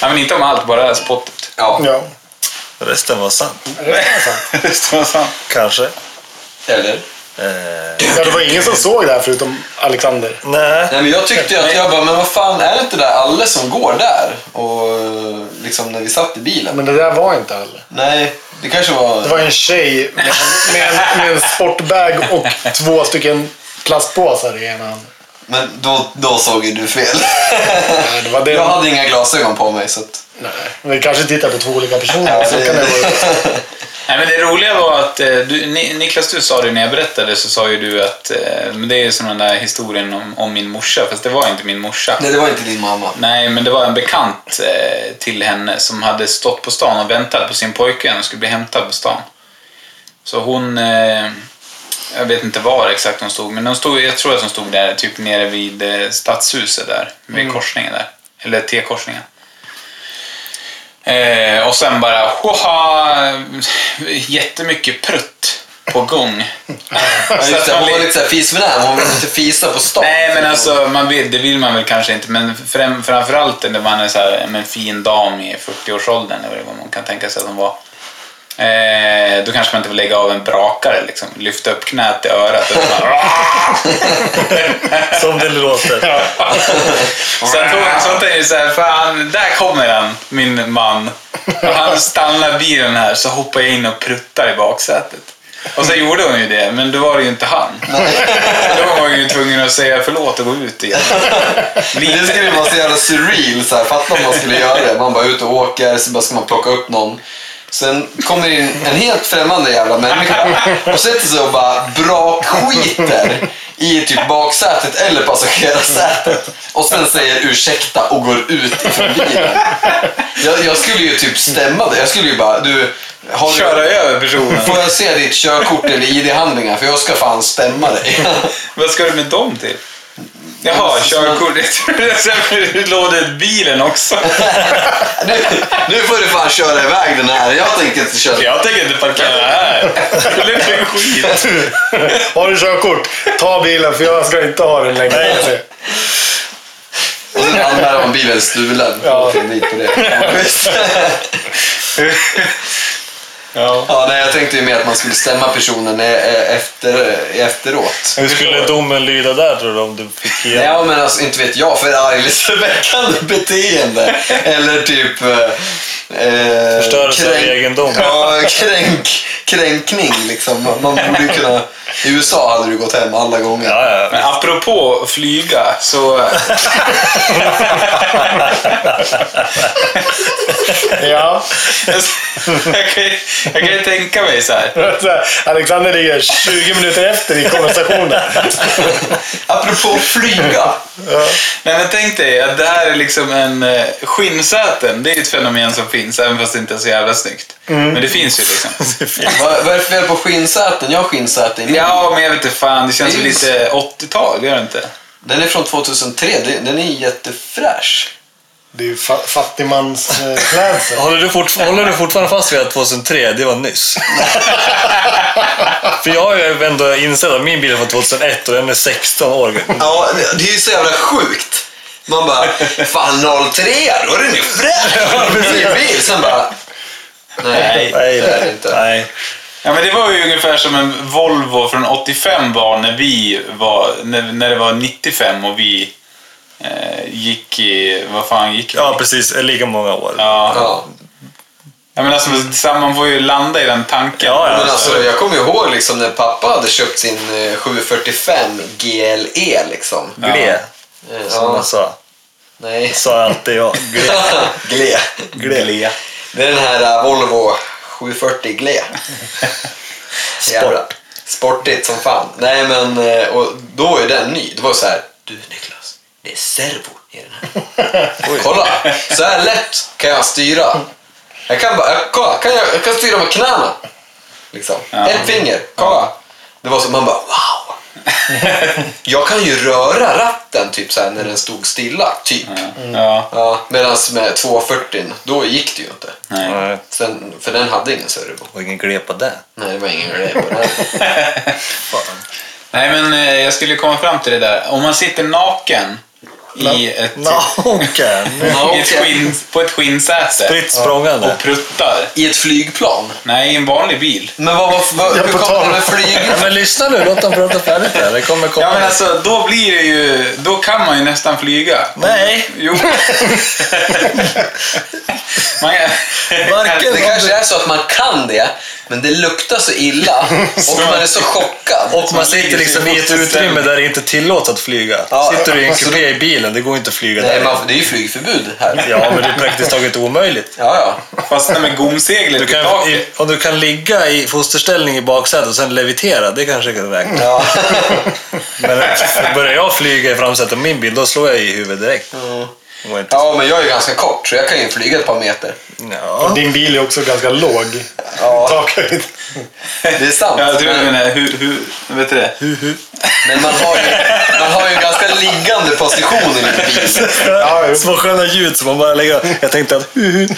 Ja, men inte om allt, bara spottet. Ja, Ja. Resten var sant. Det var sant. Kanske. eller? Eh, Ja, det var ingen som såg det här förutom Alexander. nej. Nej, men jag tyckte att jag bara, men vad fan, är det inte där alla som går där? Och liksom när vi satt i bilen. Men det där var inte alla. Nej, det kanske var... Det var en tjej med, med, en, med en sportbag och två stycken plastpåsar i ena handen. Men då, då såg ju du fel. Nej, det var det. Jag hade inga glasögon på mig så att... Nej, vi kanske tittar på två olika personer. Ja, så det- kan det vara. Nej, men det roliga var att eh, du, Ni- Niklas, du sa det när jag berättade så sa ju du att eh, men det är som den där historien om, om min morsa, fast det var inte min morsa. Nej, det var inte din mamma. Nej, men det var en bekant eh, till henne som hade stått på stan och väntat på sin pojke och skulle bli hämtad på stan. Så hon, jag vet inte var exakt hon stod, men hon stod, jag tror att hon stod där typ nere vid stadshuset där, vid korsningen där. Eller T-korsningen. Eh, och sen bara, hoha, jättemycket prutt på gång. Ja, just det, hon var li- lite såhär fisvenär, hon vill inte fisa på stan. Nej, men alltså, man vill, det vill man väl kanske inte. Men främ, framförallt när man är så här, en fin dam i 40-årsåldern, eller vad man kan tänka sig att hon var. Eh, då kanske man inte vill lägga av en brakare, liksom. lyfta upp knät i örat. Och bara, Som det låter. Sen tog han sånt är ju så här, fan, där kommer han, min man. Och han stannar bilen här, så hoppar jag in och pruttar i baksätet. Och så gjorde hon ju det, men då var det ju inte han. Då var man ju tvungen att säga förlåt och gå ut igen. Men det skulle vara så jävla surreal. Så här. Fatta om man skulle göra det. Man bara ute och åker, så bara ska man plocka upp någon. Sen kommer det in en helt främmande jävla människa och sätter sig och bara brakskiter i typ baksätet eller passagerarsätet. Och sen säger ursäkta och går ut ifrån bilen. Jag, jag skulle ju typ stämma det. Jag skulle ju bara, du... Har du, Köra över personen. Får jag se ditt körkort eller ID-handlingar? För jag ska fan stämma dig. Vad ska du med dem till? Jaha, körkort. Du lånade bilen också. Nu, nu får du fan köra iväg den här. Jag tänker inte köra. Jag tänker inte parkera här. Det blir skit. Har du körkort? Ta bilen för jag ska inte ha den längre. Och sen anmäler man bilen stulen. Ja. Och dit på det. Ja. Ja. Nej, jag tänkte ju mer att man skulle stämma personen eh, efter, efteråt. Hur skulle domen lyda där tror du om du fick igenom? Ja, men alltså, inte vet jag. Förargelseväckande beteende. Eller typ... Eh, eh, Förstörelse av egendom. Ja, kränk, kränkning liksom. Man, man borde ju kunna... I USA hade du gått hem alla gånger. Ja, ja. Men apropå flyga så... Ja. jag, kan, ju- jag kan ju tänka mig så här. Alexander ligger 20 minuter efter i konversationen. Apropå flyga. Nej men tänk dig att det här är liksom en eh, skinnsäten. Det är ett fenomen som finns även fast det inte är så jävla snyggt. Men det finns ju liksom. Vad, vad är det för fel på skinnsäten? Jag har skinnsäten. i min. Ja men jag vet inte fan, det känns Det är väl ju lite 80-tal, gör det inte? Den är från 2003. Den- Den är jättefräsch. Det är ju fa- fattigmansklädsel. Håller, du fort, håller du fortfarande fast vid att 2003, det var nyss? För jag har ju ändå insett att min bil är från 2001 och den är 16 år gammal. Ja, det- det är ju så jävla sjukt. Man bara, fan 03, då är den ju fräsch. Ny bil. Sen bara, nej, Nej, det är det inte. nej. Ja men det var ju ungefär som en Volvo från 85 var när vi var, när, när det var 95 och vi eh, gick i, vad fan gick vi? Ja, precis. Lika många år. Ja. Ja. Ja, men alltså, man får ju landa i den tanken. Ja, ja. Men alltså, jag kommer ju ihåg liksom, när pappa hade köpt sin eh, 745 GLE. Liksom. Gle, Eh, som Ja, jag sa. nej. Sa alltid jag. Gle. Gle. Gle. Det är den här eh, Volvo 740 Gle. Jävla sportigt som fan. Nej men, eh, och då var ju den ny. Det var så här, du Niklas, det är servo i den här. Kolla, så här lätt kan jag styra. Jag kan bara, kolla, kan jag, jag kan styra med knäna. Liksom. Ja. Ett finger, kolla. Det var så man bara, wow. Jag kan ju röra ratten typ så här när den stod stilla, typ. Ja. Ja, Medan med 240 då gick det ju inte. Nej. Sen, för den hade ingen servo. och ingen gle på det. Nej, det var ingen grej på. Fan. Nej, men eh, jag skulle komma fram till det där. Om man sitter naken i ett, Naken. i ett skinn, på ett skinnsäte Spritt språngande. och pruttar. I ett flygplan. Nej, i en vanlig bil. Men vad, vad, vad, Ja, hur på kom det med flyg? Ja, men lyssna nu, låt dem prata färdigt här. Det kommer komma. Ja, men alltså, då blir det ju... Då kan man ju nästan flyga. Nej, Jo. man, Varken- Det kanske är så att man kan det, men det luktar så illa och man är så chockad. och man sitter liksom i ett utrymme där det inte tillåts att flyga. Ja, Sitter du i en så kupé i bilen, det går inte att flyga Nej, där. man, det är ju flygförbud här. Ja, men det är praktiskt taget omöjligt. Ja, ja. Fastna med gomseglet Du i kan, taket. i, om du kan ligga i fosterställning i baksätet och sen levitera, det kanske kan räkna. ja. Men börjar jag flyga i framsätet av min bil, då slår jag i huvudet direkt. Inte. Ja, men jag är ju ganska kort så jag kan ju flyga ett par meter. Ja. Din bil är också ganska låg. Ja. Takhöjd. Det är sant. Jag tror men, menar hur... hur vet du det? men man har ju, man har ju ganska liggande position i min bil. Ja. Små sköna ljud som man bara lägger Jag tänkte att hu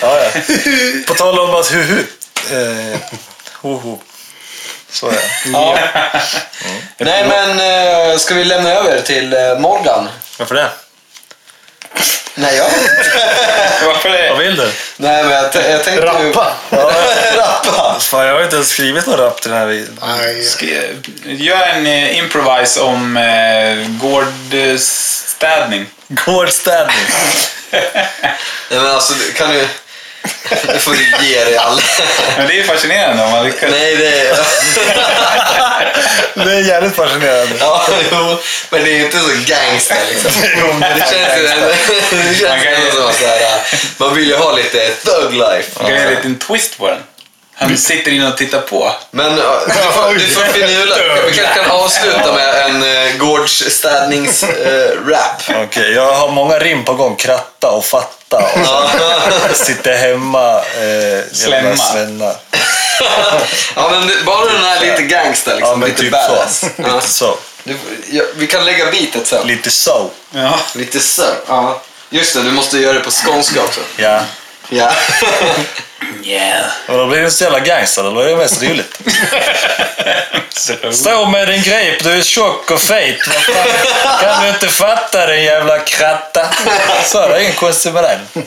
ja, ja. På tal om att hu eh, ho, ho. Så är det. Ja. Nej, men eh, ska vi lämna över till eh, Morgan? Varför det? Nej, jag Varför Vad det? vill du? Nej, men jag, t- jag tänkte... Rappa. Rappa! Fan, jag har inte ens skrivit någon rap till den här videon. Nej. Gör en eh, improvise om eh, gårdstädning. Gårdstädning. Nej, men alltså, kan du... Nu får du ge dig all... Men det är fascinerande om man lyckas. Nej, det är... Det är jävligt fascinerande. Ja, jo, men det är ju inte så gangster liksom. Det känns ju det känns Man kan ju- som så här, man vill ju ha lite thug life. Man kan göra en liten twist på den. Han sitter inne och tittar på. Men du får, du får finurla. Vi kanske kan avsluta med en uh, gårdsstädnings-rap. Okej, jag har många rim på gång. Kratta och fatta. Och så sitter hemma. Eh, svennar. ja, men det- bara den här lite gangster Ja, liksom. men lite typ badass. så. Ja. Lite så. Du, ja, vi kan lägga beatet sen. Lite så. Ja. Lite så. Ja. Just det, du måste göra det på skånska också. Ja. Ja. Yeah. Och då blir det så jävla gangster. Då blir det mest roligt. Stå med din grip, du är tjock och fet. Kan du inte fatta din jävla kratta? Så det är inget konstigt med den.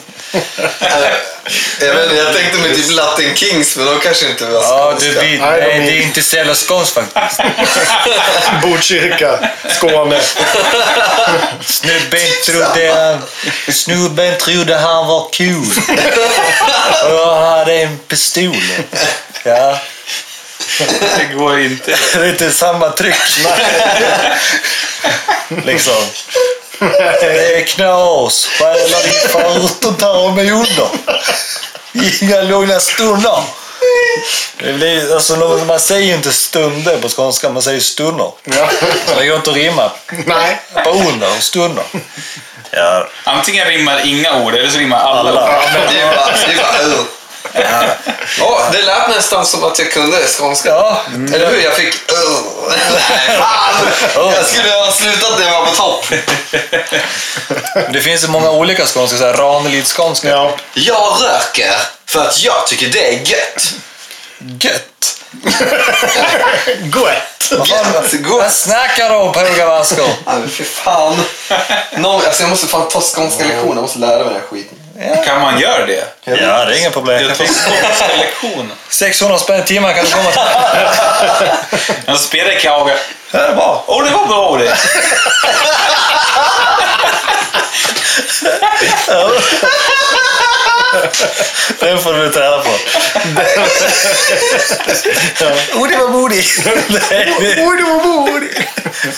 jag, vet, jag tänkte med typ Latin Kings, men de kanske inte var Ja, skånska. du, vi, Nej, de nej, är- det är inte så jävla skånskt faktiskt. Botkyrka, Skåne. Snubben trodde snubben trodde han var cool. Jag hade en pistol. Ja, Det går inte. det är inte samma tryck. Liksom. Det är knas, stjäla din förut och ta mig under. Inga lugna stunder. Det blir, alltså, man säger ju inte stunder på skånska, man säger stunder. Ja. Det går inte att rimma Nej. på under och stunder. Ja, Antingen rimmar inga ord eller så rimmar alla. alla. ord. Ja, men det är bara... Det, är bara. Ja, det lät nästan som att jag kunde skånska. Ja, Eller hur? Jag fick... Uh. Nej, fan! Jag skulle ha slutat när jag var på topp. Det finns ju många olika skånska, så här Ranelidskånska. Ja. Jag röker för att jag tycker det är gött. Gött! Gött. Vad snackar du om Påga Vasco? Ja, men för fan. Någon, alltså jag måste fan ta skånska lektioner. Jag måste lära mig den här skiten. Kan man göra det? Ja, det är inga problem. Jag tar skånska lektion. 600 spänn i timmen kan du komma till. Jag spelar Kauga. Ja, det bra. Åh, det var bra det. Den får du träna på. Oh, det var modigt. Nej, det- var modigt.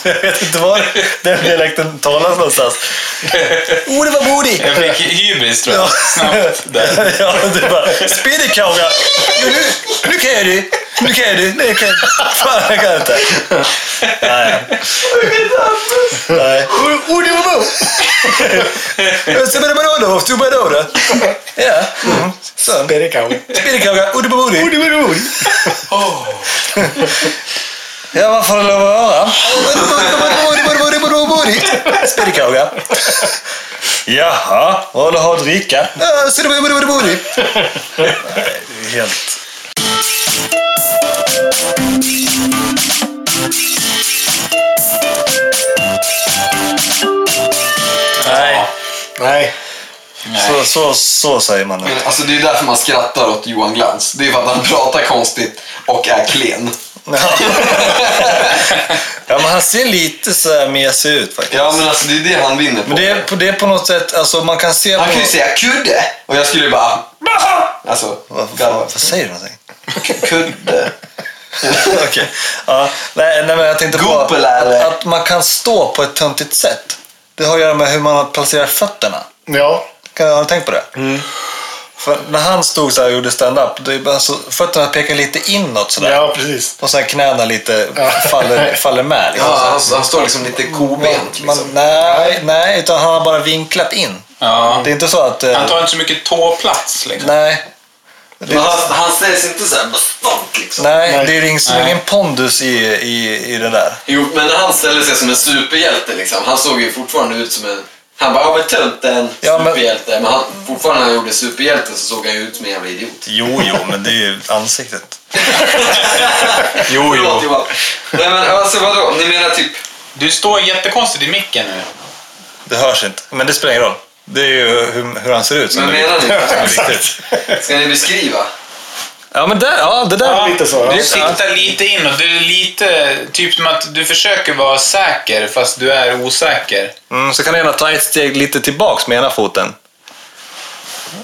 Jag vet inte var den dialekten talas någonstans. Oh, det var modigt. Jag fick hybris tror jag. Ja. Snabbt där. Ja, du bara, spinnikauga. Nu, nu kan jag det. Nu kan jag det. Nej, jag kan Fan, jag kan inte. Nej. Nej. Det var modigt. Subadabadabada, subadabada. Ja. Mm. Oh, det var modigt. Oj, det var modigt. Ja, vad får det lov att vara? Spinnikauga. Jaha, vad vill du ha att dricka? Var modigt. Nej. Nej, Nej. så, så, så säger man. Men, alltså, det är därför man skrattar åt Johan Glans. Det är för att han pratar konstigt och är klen. Ja. men han ser lite så här mesig ut faktiskt. Ja, men alltså det är det han vinner på. Men det är, på, det är på något sätt, alltså man kan se Han på... kan ju säga kudde och jag skulle bara... Alltså, Vad, vad, vad säger du någonting? Kudde. Okej. Ja, nej, nej, men jag tänkte på att, att man kan stå på ett töntigt sätt. Det har att göra med hur man placerar fötterna. Ja. Kan jag ha tänkt på det? För när han stod så här och gjorde stand-up, då är bara så, fötterna pekar lite inåt sådär. Ja, precis. Och sen knäna lite faller, faller med. Liksom. Ja, han, han står liksom lite kobent. man, Liksom. nej, nej, utan han har bara vinklat in. Ja. Det är inte så att... eh, Han tar inte så mycket tåplats liksom. Nej. Men han, han ställs inte så här bastant. liksom. Nej, Nej. det är ingen, Nej. ingen pondus i, i, i det där. Jo, men när han ställde sig som en superhjälte liksom. Han såg ju fortfarande ut som en... Han bara, ja men tönten, Ja, men- superhjälte. Men, han, fortfarande när han gjorde superhjälten så såg han ju ut som en jävla idiot. Jo, jo, men det är ju ansiktet. Jo, jo. Nej men alltså vadå? Ni menar typ... Du står jättekonstigt i micken nu. Det hörs inte. Men det spelar ingen roll. Det är ju hur, hur han ser ut som Men menar ni? är viktigt. Ska ni beskriva? Ja, men där, ja, det där. Ja, lite så, ja. Du siktar lite inåt. Du är lite typ som att du försöker vara säker fast du är osäker. Mm, så kan du gärna ta ett steg lite tillbaks med ena foten.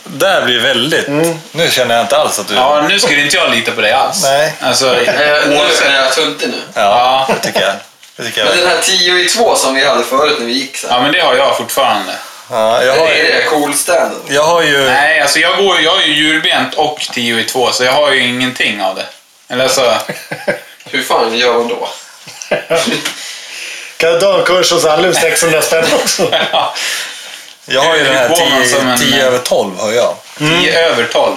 Där blir det väldigt... Nu känner jag inte alls att du... Ja, nu skulle inte jag lita på dig alls. Nej. Alltså, Eh, nu är jag töntig nu. Ja, det tycker jag. Det tycker jag. Men den här 10 i 2 som vi hade förut när vi gick sen. Ja, men det har jag fortfarande. Ja, jag, har, Är det cool-standen? jag har ju... Nej, alltså jag, går, jag är ju djurbent och 10 i 2 så jag har ju ingenting av det. Eller alltså, Hur fan gör man då? Kan jag ta en kurs hos Allu 600 spänn också? Jag har ju den här går man som en- 10, 10 över 12 har jag. 10 över 12.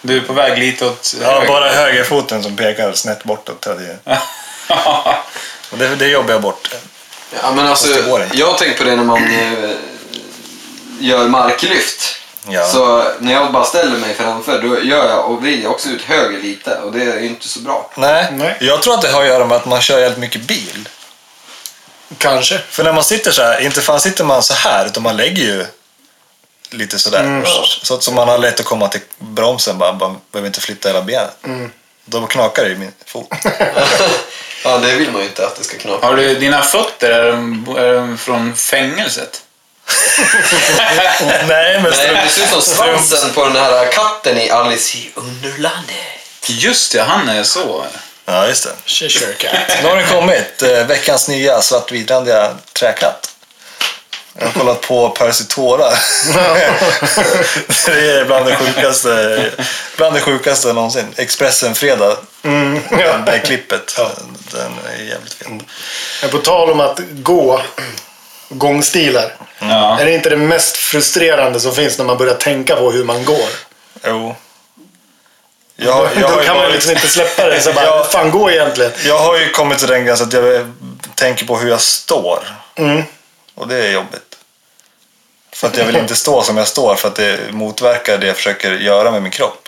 Du är på väg lite åt höger. bara högerfoten som pekar snett bortåt det, det jobbar jag bort. Ja, men alltså, det jag har tänkt på det när man eh, gör marklyft. Ja. Så när jag bara ställer mig framför då gör jag och vrider också ut höger lite och det är ju inte så bra. Nej, Nej. jag tror att det har att göra med att man kör jävligt mycket bil. Kanske. För när man sitter så här, inte fan sitter man så här, utan man lägger ju lite sådär. Så att så man har lätt att komma till bromsen, bara, bara behöver inte flytta hela benet. Då knakar det i min fot. Ja, det vill man ju inte att det ska knaka. Har du dina fötter, är de, är de från fängelset? Nej, men Nej, det ser ut som svansen på den här katten i Alice i Underlandet. Just det, han är så. Ja, just det. Cheshire Cat. Nu har den kommit, eh, veckans nya svartvitrandiga träkatt. Jag har kollat på Percy tårar. det är bland det sjukaste, bland det sjukaste någonsin. Expressen fredag, Mm, ja. det klippet. Ja. Den är jävligt fin. Men på tal om att gå, gångstilar. Ja. Är det inte det mest frustrerande som finns när man börjar tänka på hur man går? Jo. Jag, jag, Då kan man liksom inte släppa det. Så bara, Ja. hur fan gå egentligen? jag har ju kommit till den gränsen att jag tänker på hur jag står. Mm. Och det är jobbigt. För att jag vill inte stå som jag står för att det motverkar det jag försöker göra med min kropp.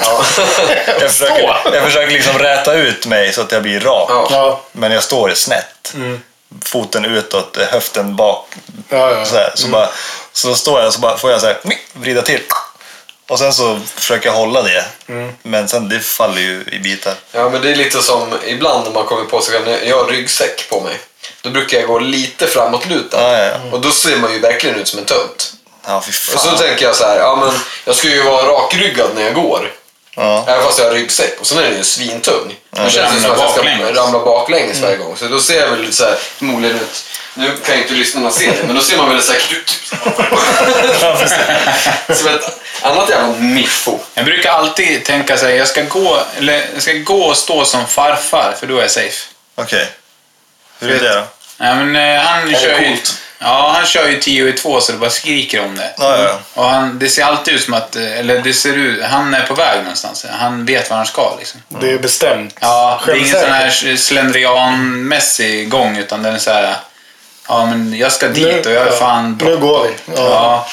Jag försöker, jag försöker liksom räta ut mig så att jag blir rak. Ja. Ja, Men jag står snett. Foten utåt, höften bak. ja, ja. Så, här, så, bara, så då står jag och så bara får jag så här, vrida till. Och sen så försöker jag hålla det. Men sen det faller ju i bitar. Ja, men det är lite som ibland när man kommer på sig när jag har ryggsäck på mig. Då brukar jag gå lite framåtlutad. Ja, ja, ja. Och då ser man ju verkligen ut som en tönt. Ja, Och så tänker jag så här, ja men jag ska ju vara rakryggad när jag går. Ja. Även fast jag har ryggsäck och sen är den ju svintung. Då känns det som att jag ska baklänges. ramla baklänges varje gång. Så då ser jag väl så här, förmodligen ut, nu kan ju inte lyssnarna se det, men då ser man väl säkert ut som ett annat jävla miffo. Jag brukar alltid tänka så här, jag ska gå, eller, jag ska gå och stå som farfar, för då är jag safe. Okej. Hur är det då? Ja, men, eh, han det kör ju, coolt? Ja, han kör ju 10 i 2 så det bara skriker om det. Ja, ja, ja. Och han, det ser alltid ut som att, eller det ser ut, han är på väg någonstans. Han vet vad han ska liksom. Det är bestämt. Ja, det är ingen sån här slentrianmässig gång utan den är så här, ja men jag ska dit och jag är ja, fan Nu bråttom. går vi. Ja. Ja.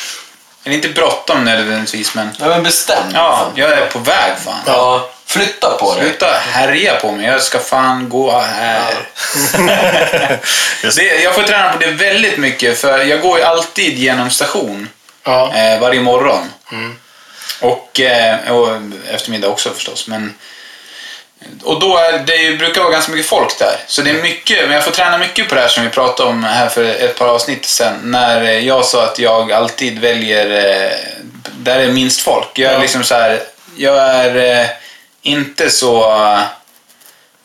Det är inte bråttom nödvändigtvis men, Ja men bestäm. ja, jag är på väg fan. ja. Flytta på dig. Sluta härja på mig, jag ska fan gå här. Det, jag får träna på det väldigt mycket för jag går ju alltid genom station Ja. eh, varje morgon. Och, eh, och eftermiddag också förstås. Men, och då är det brukar vara ganska mycket folk där. Så det är mycket, men jag får träna mycket på det här som vi pratade om här för ett par avsnitt sen. När jag sa att jag alltid väljer eh, där det är minst folk. Jag är Ja. liksom så här, jag är eh, inte så...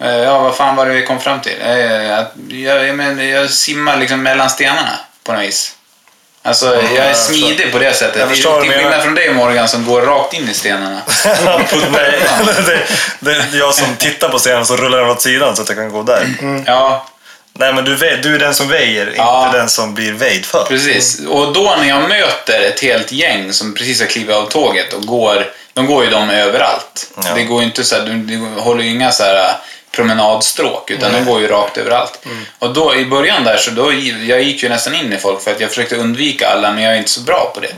eh, Ja, vad fan var det vi kom fram till? Eh, att Jag, jag, men, jag simmar liksom mellan stenarna på något vis. Alltså, jag är jag smidig på det sättet. Jag förstår Till skillnad från dig Morgan som går rakt in i stenarna. Nej, det, det är jag som tittar på scenen så rullar den åt sidan så att jag kan gå där. Ja, Nej, men du, du är den som väjer, Ja. inte den som blir väjd för. precis. Och då när jag möter ett helt gäng som precis har klivit av tåget och går De går ju de överallt. Ja. Det går inte så här, du, du håller ju inga så här äh, promenadstråk utan de går ju rakt överallt. Och då i början där så då, jag gick ju nästan in i folk för att jag försökte undvika alla men jag är inte så bra på det.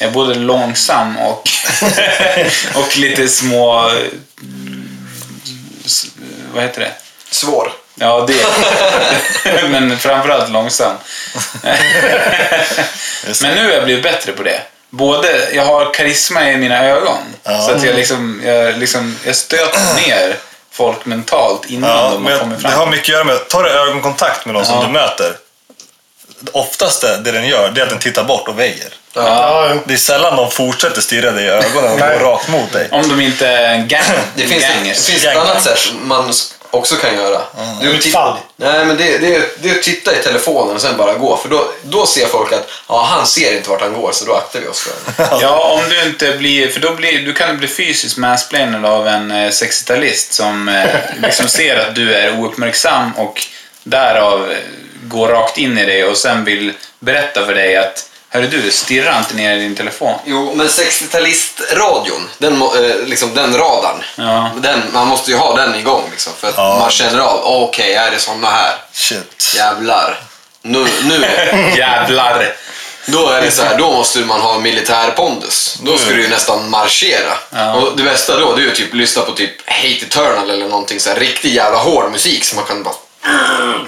Jag är både långsam och, och lite små... Vad heter det? Svår. Ja, det. men framförallt långsam. Men nu har jag blivit bättre på det. Både, jag har karisma i mina ögon. Ja. Så att jag liksom, jag liksom, jag stöter ner folk mentalt innan Ja, de har kommit det fram. har mycket att göra med, tar du ögonkontakt med någon Ja. som du möter, oftast det, det den gör, det är att den tittar bort och väjer. Ja. Det är sällan de fortsätter stirra dig i ögonen och Nej. gå rakt mot dig. Om de inte är en gang, Det finns, det gangers. finns ett annat sätt man också kan göra. Du Utfall. Nej, men det, det, är, det är att titta i telefonen och sen bara gå. För då, då ser folk att ja, han ser inte vart han går, så då aktar vi oss för honom. Ja, om du inte blir... För då blir, du kan bli fysiskt mansplainad av en eh, 60-talist som eh, liksom ser att du är ouppmärksam och därav går rakt in i dig och sen vill berätta för dig att Hörru du, stirra inte ner i din telefon. Jo, men 60-talistradion, den, eh, liksom, den radarn, Ja. den, man måste ju ha den igång liksom, för att Ja. man känner av, "Åh, okej, är det såna här? Shit. Jävlar. Nu, nu Jävlar! då är det så här, då måste man ha militär pondus. Då ska du ju nästan marschera. Ja. Och det bästa då, det är ju typ lyssna på typ Hate Eternal eller någonting så här riktigt jävla hård musik som man kan bara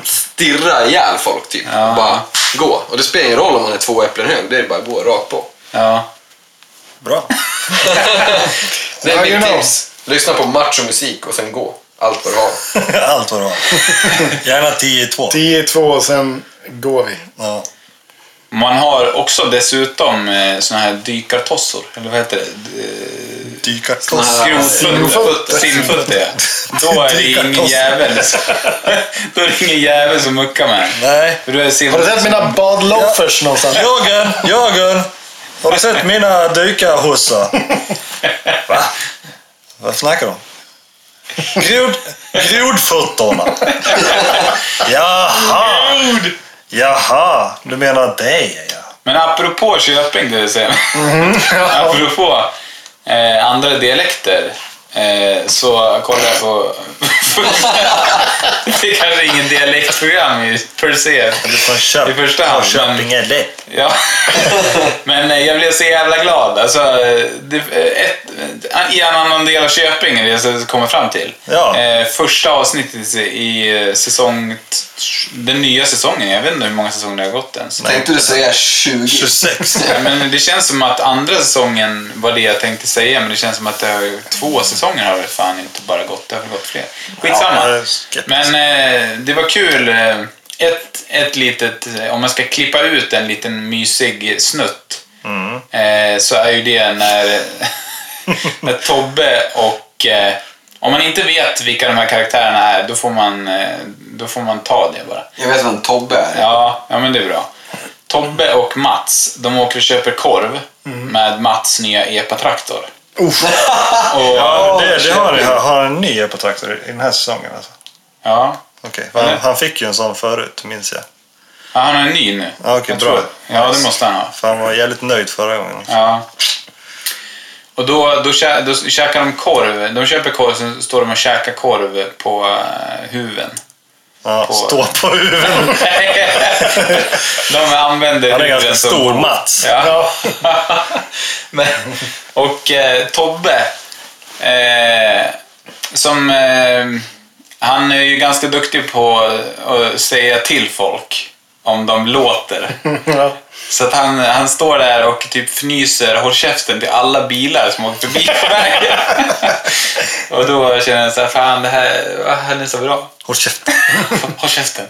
stirra ihjäl folk typ. Ja. Bara gå. Och det spelar ingen roll om man är två äpplen hög, det är bara att gå rakt på. Ja. Bra. Det är mitt tips. Lyssna på machomusik och sen gå. Allt vad du har. Allt vad du har. Gärna 10 i 2. 10 2 och sen går vi. Ja. Man har också dessutom eh, såna här dykartossor, eller vad heter det? D- Dykartoss. Skrotfötter. Simfötter, ja. Då är det ingen Dykartossor. jävel. Då är det ingen jävel som muckar med. Nej. Du Har du sett mina badloafers någonstans? Jörgen, Jörgen. Har du sett mina dykarhussar? Va? Vad snackar du om? Grod, grodfötterna. Jaha. Jaha, du menar det ja. Men apropå Köping, det vill säga. apropå eh, andra dialekter. Eh, så kollar jag på... det är kanske ingen dialektprogram i per se. Du är från Köp- I första hand, Köping är det. Ja. Men eh, jag blev så jävla glad. Alltså, eh, det, eh, ett, I en annan del av Köping, är det jag kommer fram till. Ja. Eh, första avsnittet i eh, säsong... Den nya säsongen, jag vet inte hur många säsonger det har gått ens. Tänkte du säga 20? 26. Ja, men det känns som att andra säsongen var det jag tänkte säga, men det känns som att det har, två säsonger har det fan inte bara gått, det har gått fler. Skitsamma. Ja, men eh, det var kul. Eh, ett, ett litet, eh, om man ska klippa ut en liten mysig snutt, Mm. eh, så är ju det när, när Tobbe och eh, om man inte vet vilka de här karaktärerna är, då får man, eh, då får man ta det bara. Jag vet vem Tobbe är. Ja, ja men det är bra. Tobbe och Mats, de åker och köper korv med Mats nya epa-traktor. Uff. Och, Ja, det, det har, har, har en ny epatraktor i den här säsongen alltså. ja. Okej, för han, han fick ju en sån förut, minns jag. Ja, han är ny nu. Ja, okej, Jag bra. Ja, det måste han ha. För han var jävligt nöjd förra gången. Ja. Och då, då, kä, då käkar de korv. De köper korv, sen står de och käkar korv på uh, huven. Ja, På- stå på huvudet. de använder Han är ganska som stor, bord. Mats. Ja. Men, och eh, Tobbe, eh, som... Eh, han är ju ganska duktig på att säga till folk om de låter. Ja. Så att han, han står där och typ fnyser håll käften till alla bilar som åker förbi på vägen. och då känner jag så här, fan det här, han är så bra. Håll käften. Håll käften.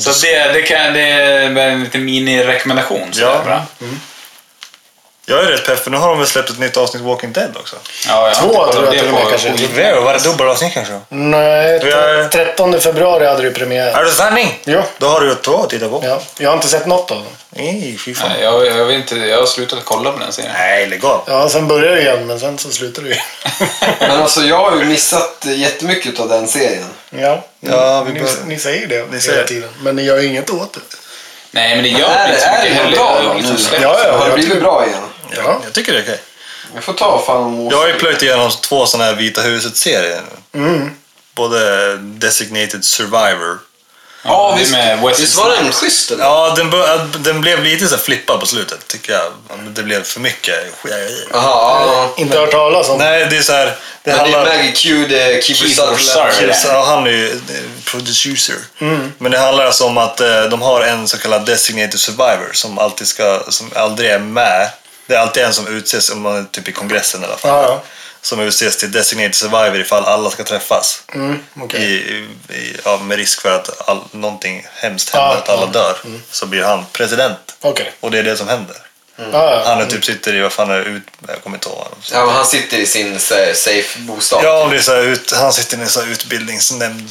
så det, det, kan, det är en liten mini-rekommendation. så Ja. bra. Jag är rätt pepp för nu har de väl släppt ett nytt avsnitt Walking Dead också. Ja, jag Två tror jag det till och med kanske. olika- Var det dubbelavsnitt kanske? Nej, Ja, ja. 13 februari hade du premiär. Är det sanning? Ja. Då har du ju två att titta på. Ja, jag har inte sett något av dem. Nej, fy fan. Nej, jag, jag, vet inte, jag har slutat kolla på den serien. Nej, lägg av. Ja, sen börjar det igen, men sen så slutar det ju. Men alltså jag har ju missat jättemycket av den serien. Ja, Ja, vi ni, bör- ni säger det Ni hela säger det. tiden. Men ni gör ju inget åt det. Nej, men det gör är, väl inte så är mycket det heller. bra Det liksom. Ja, ja. Har det blivit bra igen? Ja. Jag tycker det är okej. Jag får ta fan och Jag har ju plöjt igenom två sådana här Vita huset-serier. Mm. Både Designated Survivor. Ja, det är med Wesley Visst var den schysst eller? Ja, den, bör, den blev lite så här flippad på slutet tycker jag. Det blev för mycket. Jaha, ja. Inte hört talas om. Nej, det är så här. Det Men det handlar... är Maggie Q, det är Keeper Keeper Sutherland. Sutherland. Ja, han är ju eh, producer. Men det handlar alltså om att eh, de har en så kallad designated survivor som alltid ska, som aldrig är med. Det är alltid en som utses, om man är typ i kongressen i alla fall. Ja, ja. Som utses till designated survivor ifall alla ska träffas. Mm, okej. I, i, ja, med risk för att all, någonting hemskt händer, att alla dör. Så blir han president. Okej. Och det är det som händer. Ja, ja. Han är typ sitter i, vad fan är det, ut, jag kommer inte ihåg. Ja, han sitter i sin så här, safe bostad. Ja, det är så här, ut, han sitter i en här utbildningsnämnd.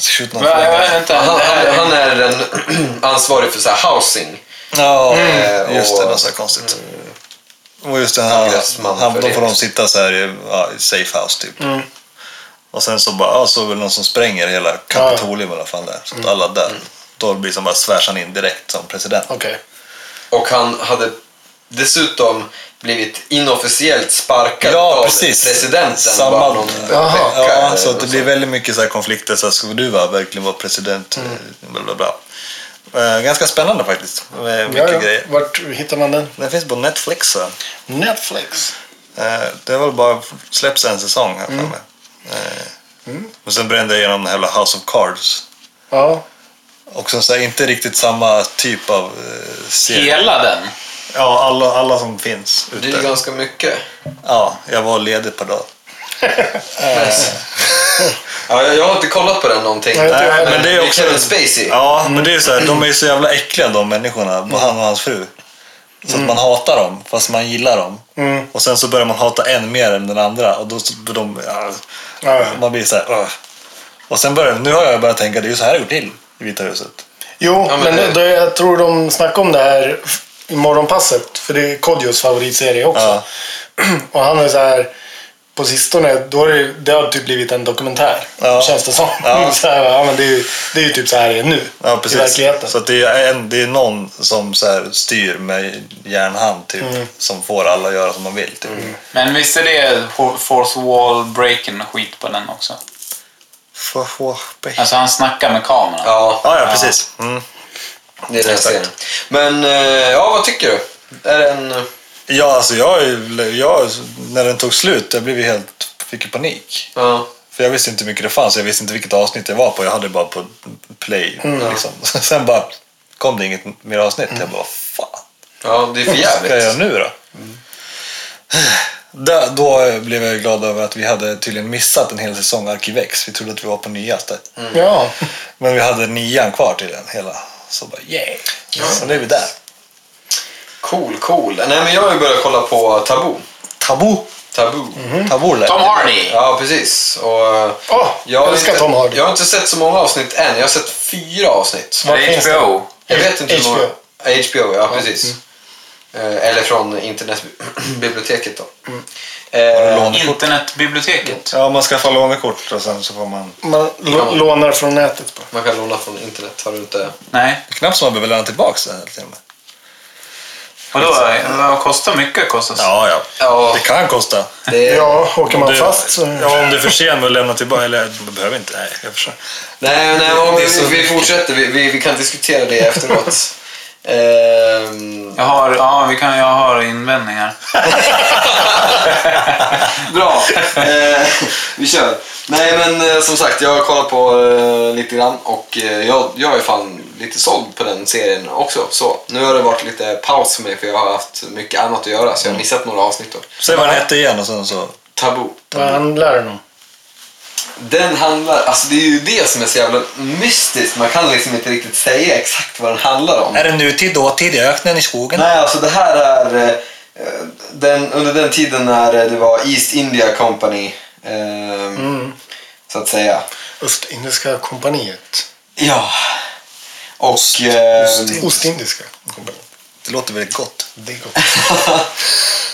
vänta, Han, han, är... han är den ansvarig för så här housing. Ja, Mm. just det. Något så här konstigt. Och just det, han, Kongressman han, då får de sitta så här i, ja, safe house typ. Mm. Och sen så bara, ja, så är det någon som spränger hela Kapitolium i alla fall där. Så att alla dör. Då blir som bara svärs han in direkt som president. Okej. Och han hade dessutom blivit inofficiellt sparkad Ja, av precis. presidenten Samma- bara någon vecka. Ja, så det blir väldigt mycket så här konflikter. Så här, ska du vara, verkligen vara president? Mm. Eh, Bla, bla, bla. Eh, Ganska spännande faktiskt. Ja, mycket ja. grejer. Vart hittar man den? Den finns på Netflix. Så. Netflix. Eh, Det har väl bara släppts en säsong här Mm. Eh, Och sen brände jag igenom den här House of Cards. Ja. Och så, så här, inte riktigt samma typ av eh, serie. Hela den? Ja, alla, alla som finns Det är ute. ganska mycket. Ja, jag var ledig par dagar. Ja, jag, jag har inte kollat på den någonting. Nej, heller. Men det är också... Kevin Spacey. Ja, men det är så här, de är ju så jävla äckliga de människorna, Mm. han och hans fru. Så att man hatar dem, fast man gillar dem. Mm. Och sen så börjar man hata en mer än den andra. Och då de, ja, man blir så här, "Ugh." Och sen börjar, nu har jag börjat tänka, det är ju så här det går till i Vita huset. Jo, Ja, men men det- det, jag tror de snackade om det här i morgonpasset. För det är Kodjos favoritserie också. Ja. Och han är så här... På sistone, då har det, det har typ blivit en dokumentär. Ja. Känns det som. Ja. Så här, ja, men det, är, ju- det är ju typ så här det är nu. Ja, I precis. verkligheten. Så att det, är en, det är någon som så här styr med järnhand typ. Mm. Som får alla att göra som de vill. Typ. Men visst är det fourth wall breaking och skit på den också? Alltså han snackar med kameran. Ja, Ja, ja, precis. Mm. det är den Exakt. serien. Men, eh, ja vad tycker du? Är den... Ja, alltså jag, jag, när den tog slut, jag blev helt, fick ju panik. Ja. För jag visste inte hur mycket det fanns, jag visste inte vilket avsnitt det var på. Jag hade bara på play. Mm. Liksom. Sen bara kom det inget mer avsnitt. Jag bara, fan. ja, det är för Vad ska jag göra jävligt. nu då? Där, då blev jag glad över att vi hade tydligen missat en hel säsong Arkivex. Vi trodde att vi var på nyaste. Ja. Men vi hade nian kvar till den hela. Så bara yeah! Så nu är vi där. Cool, cool. Nej, men jag har ju börjat kolla på Tabu. Tabu. Tabu. Tabu Tom Hardy! Ja, precis. Och, eh, Åh, jag, har älskar inte, Tom Hardy. jag har inte sett så många avsnitt än. Jag har sett fyra avsnitt. Var Det är finns det? HBO. Jag vet inte hur HBO. många. HBO, ja precis. Eh, Eller från internetbiblioteket då. Eh, lånat kort? Internetbiblioteket. Ja, man skaffar lånekort och sen så får man... Man Ja. lånar från nätet bara. man kan låna från internet. Har du inte... Nej. Knappt som man behöver lämna tillbaka det här till och med. Vadå? Vad kostar mycket? Kostar Ja, ja. Ja, Det kan kosta. det, Ja, åker man Om du- fast så... Ja, om du är för sen med att lämna tillbaka. Eller du behöver inte. Nej, jag förstår. Nej, nej är vi, vi fortsätter. Vi, vi, vi kan diskutera det efteråt. Ehm, Jag har, ja, vi kan, jag har invändningar. bra, eh, vi kör. Nej men eh, som sagt, jag har kollat på eh, lite grann och eh, jag, jag är fan lite såld på den serien också. Så, nu har det varit lite paus för mig för jag har haft mycket annat att göra så jag har missat några avsnitt. Då. Säg vad den hette igen och sen så... Tabu. Vad handlar den om? Den handlar, alltså det är ju det som är så jävla mystiskt. Man kan liksom inte riktigt säga exakt vad den handlar om. Är det nutid, dåtid, i öknen, i skogen? Nej, alltså det här är eh, den, under den tiden när det var East India Company. ehm, Så att säga. Östindiska kompaniet. Ja. Och... ehm, Ostindiska kompaniet. Det låter väldigt gott. Det är gott.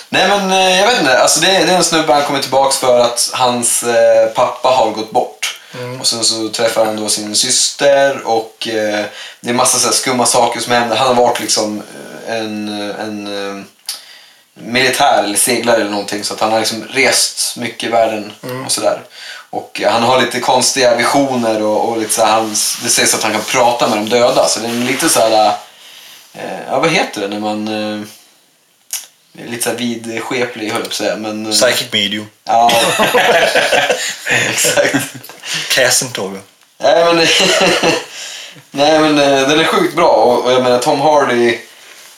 Nej men eh, jag vet inte, alltså det, är- det är en snubbe han kommer tillbaks för att hans eh, pappa har gått bort. Och sen så träffar han då sin syster och eh, det är massa så här skumma saker som händer. Han har varit liksom eh, en, en eh, militär eller seglare eller någonting så att han har liksom rest mycket i världen och sådär. Och han har lite konstiga visioner och, och lite så här, han, det sägs att han kan prata med de döda så det är lite så här, ja vad heter det när man eh, Lite såhär vidskeplig höll jag på att säga. Men, eh, Psychic medium. Ja, exakt. Nej men, nej, men eh, den är sjukt bra och, jag menar Tom Hardy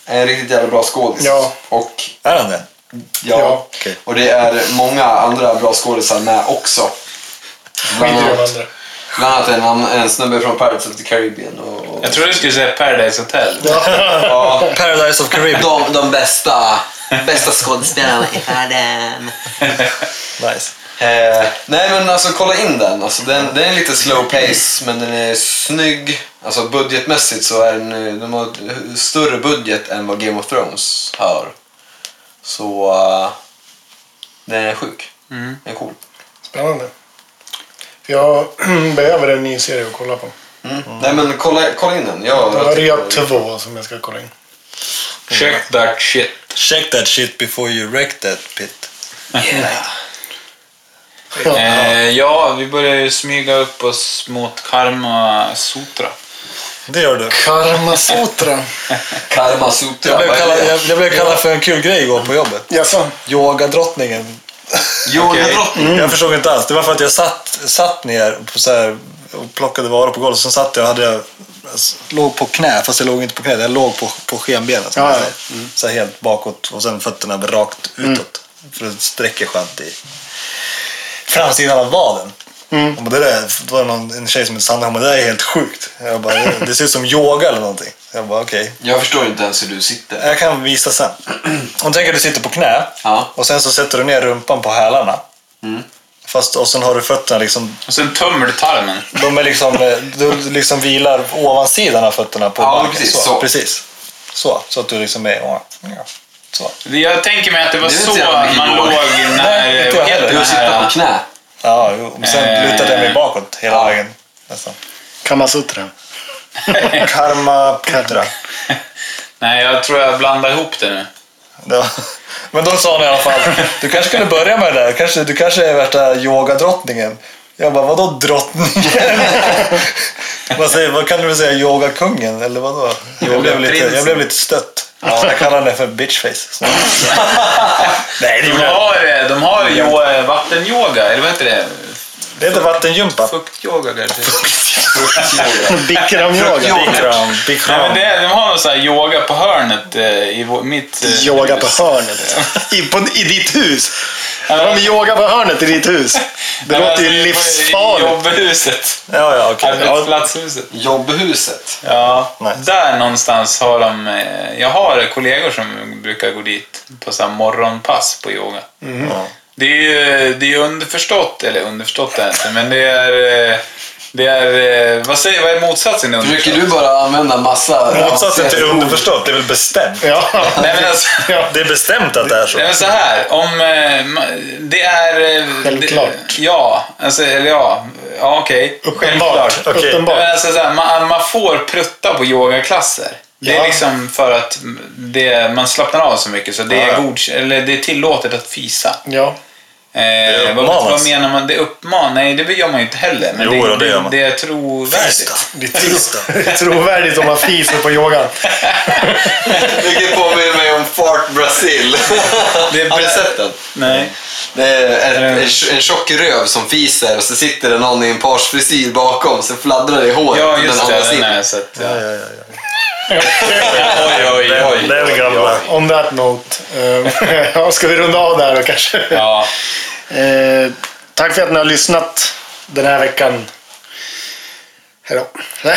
är en riktigt jävla bra skådis. Ja. Och, Är han det? ja, Ja. Okej. och det är många andra bra skådisar med också. Bland Skit i de andra. Bland annat en, en snubbe från Pirates of the Caribbean. Och, och, Jag trodde du skulle säga Paradise Hotel. ja, Paradise of Caribbean. de, de bästa, bästa skådespelarna i världen. Nice. Eh, nej men alltså kolla in den. Alltså, den. Den är lite slow pace men den är snygg. Alltså budgetmässigt så är den, eh, de har större budget än vad Game of Thrones har. Så uh, den är sjuk. Mm. Den är cool. Spännande. Jag behöver en ny serie att kolla på. Mm. Nej men kolla, kolla in den. Jag, Det jag var tycker- Rea 2 som jag ska kolla in. Check that shit. Check that shit before you wreck that pit. Eh, ja, vi börjar ju smyga upp oss mot Karma Sutra. Det gör du. Karma Sutra. Karma Sutra. Jag blev, kallad, jag, jag blev kallad för en kul grej igår på jobbet. Jaså? Yogadrottningen. Yogadrottning. Jag förstod inte alls. Det var för att jag satt, satt ner på så här, och plockade varor på golvet. Sen satt jag och hade jag, alltså, låg på knä, fast jag låg inte på knä. Jag låg på, på skenbenen. som Ja, ja. säger. Så här helt bakåt och sen fötterna rakt utåt. För att sträcka skönt i framsidan av vaden. Mm. Och det, där, det var någon, en tjej som hette Sandra, hon bara, det där är helt sjukt. Jag bara, det, det ser ut som yoga eller någonting. Jag bara, okej. Jag förstår inte ens hur du sitter. Jag kan visa sen. Om tänker att du sitter på knä Ja. och sen så sätter du ner rumpan på hälarna. Mm. Fast, och sen har du fötterna liksom, Och sen tömmer du tarmen. de är liksom, eh, du liksom vilar ovansidan av fötterna på Ja, backen. precis, så. så. Precis. Så, så att du liksom är, ja, så. Jag tänker mig att det var Det så man låg när... Nej, inte jag heller. Du sitter på knä. Ja, och sen Eh. lutade jag mig bakåt hela Ja. vägen. Nästan. Kama Sutra. Karma Putra. Nej, jag tror jag blandar ihop det nu. Ja. Men då sa hon i alla fall, du kanske skulle börja med det där. Kanske, du kanske är värsta yogadrottningen. Jag bara, vadå drottningen? vad, säger, vad kan du säga, yogakungen? Eller vadå? Jag blev lite, jag blev lite stött. Jag kallar henne för bitchface. Nej, det De har, de har jo, vattenyoga, eller vad heter det? Det heter vattengympa. Fuktyoga kanske? Bikramyoga. Bikram. Nej, men det, de har någon sån här yoga på hörnet eh, i mitt... eh, Yoga på hus. hörnet. I, på, I ditt hus. De yoga på hörnet i ditt hus. Det låter alltså, ju i- I livsfarligt. jobbhuset. Ja, ja. Ja, Arbetsplatshuset. Jobbhuset. Ja, Nice. där någonstans har de... eh, Jag har kollegor som brukar gå dit på så här morgonpass på yoga. ja. Det är ju det är underförstått, eller underförstått är det inte, men det är... eh, Det är... eh, Vad säger vad är motsatsen till Försöker underförstått? du bara använda massa... Motsatsen till underförstått, det är väl bestämt? Ja. Nej men alltså... Det är bestämt att det är så. Nej men så här, om... eh, Det är... Självklart. Det, ja, alltså, eller ja. Ja, okej. Uppenbart. Okej. Men Uppenbart. alltså, så här, man, man får prutta på yogaklasser. Det är Ja. liksom för att det, man slappnar av så mycket så det är, god, eller det är tillåtet att fisa. Ja. Eh, vad, vad menar man? Det uppmanar? Nej, det gör man ju inte heller. Men Jo, det, det gör man. det är trovärdigt. Det är tro- det är trovärdigt om man fiser på yogan. Vilket påminner mig om Fart Brasil. Det är Har ni sett den? Nej. Det är en, en tjock röv som fiser och så sitter det någon i en parsfrisyr bakom så fladdrar det i håret. Ja, just den det. Den har jag sett. Ja. Ja, ja, ja, ja. Oj, oj, oj. Det är den gamla. On that note. eh, ska vi runda av där då kanske? Ja. Eh, tack för att ni har lyssnat den här veckan. Hej då.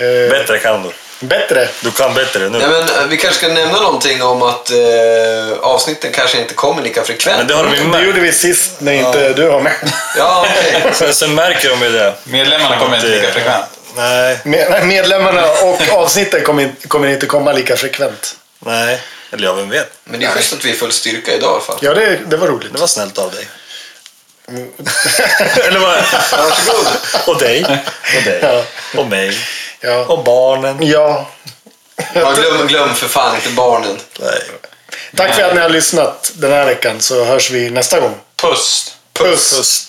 eh, Bättre kan du. bättre. Du kan bättre nu. Ja, men, vi kanske ska nämna någonting om att eh, avsnitten kanske inte kommer lika frekvent. Men det har de ju Det gjorde vi sist när inte du var med. Ja, okej. Sen, sen märker de ju det. Medlemmarna kommer inte lika frekvent. Nej. Medlemmarna och avsnitten kommer, in, kommer inte komma lika frekvent. Nej, eller ja, vem vet. Men det är schysst att vi är full styrka idag i alla fall. Ja, det, det var roligt. Det var snällt av dig. Mm. eller vad? Varsågod. Och dig. Och dig. Ja. Och mig. Ja. Och barnen. Ja. glöm, glöm för fan inte barnen. Nej. Tack Nej. för att ni har lyssnat den här veckan så hörs vi nästa gång. Puss. Puss. Puss. Puss.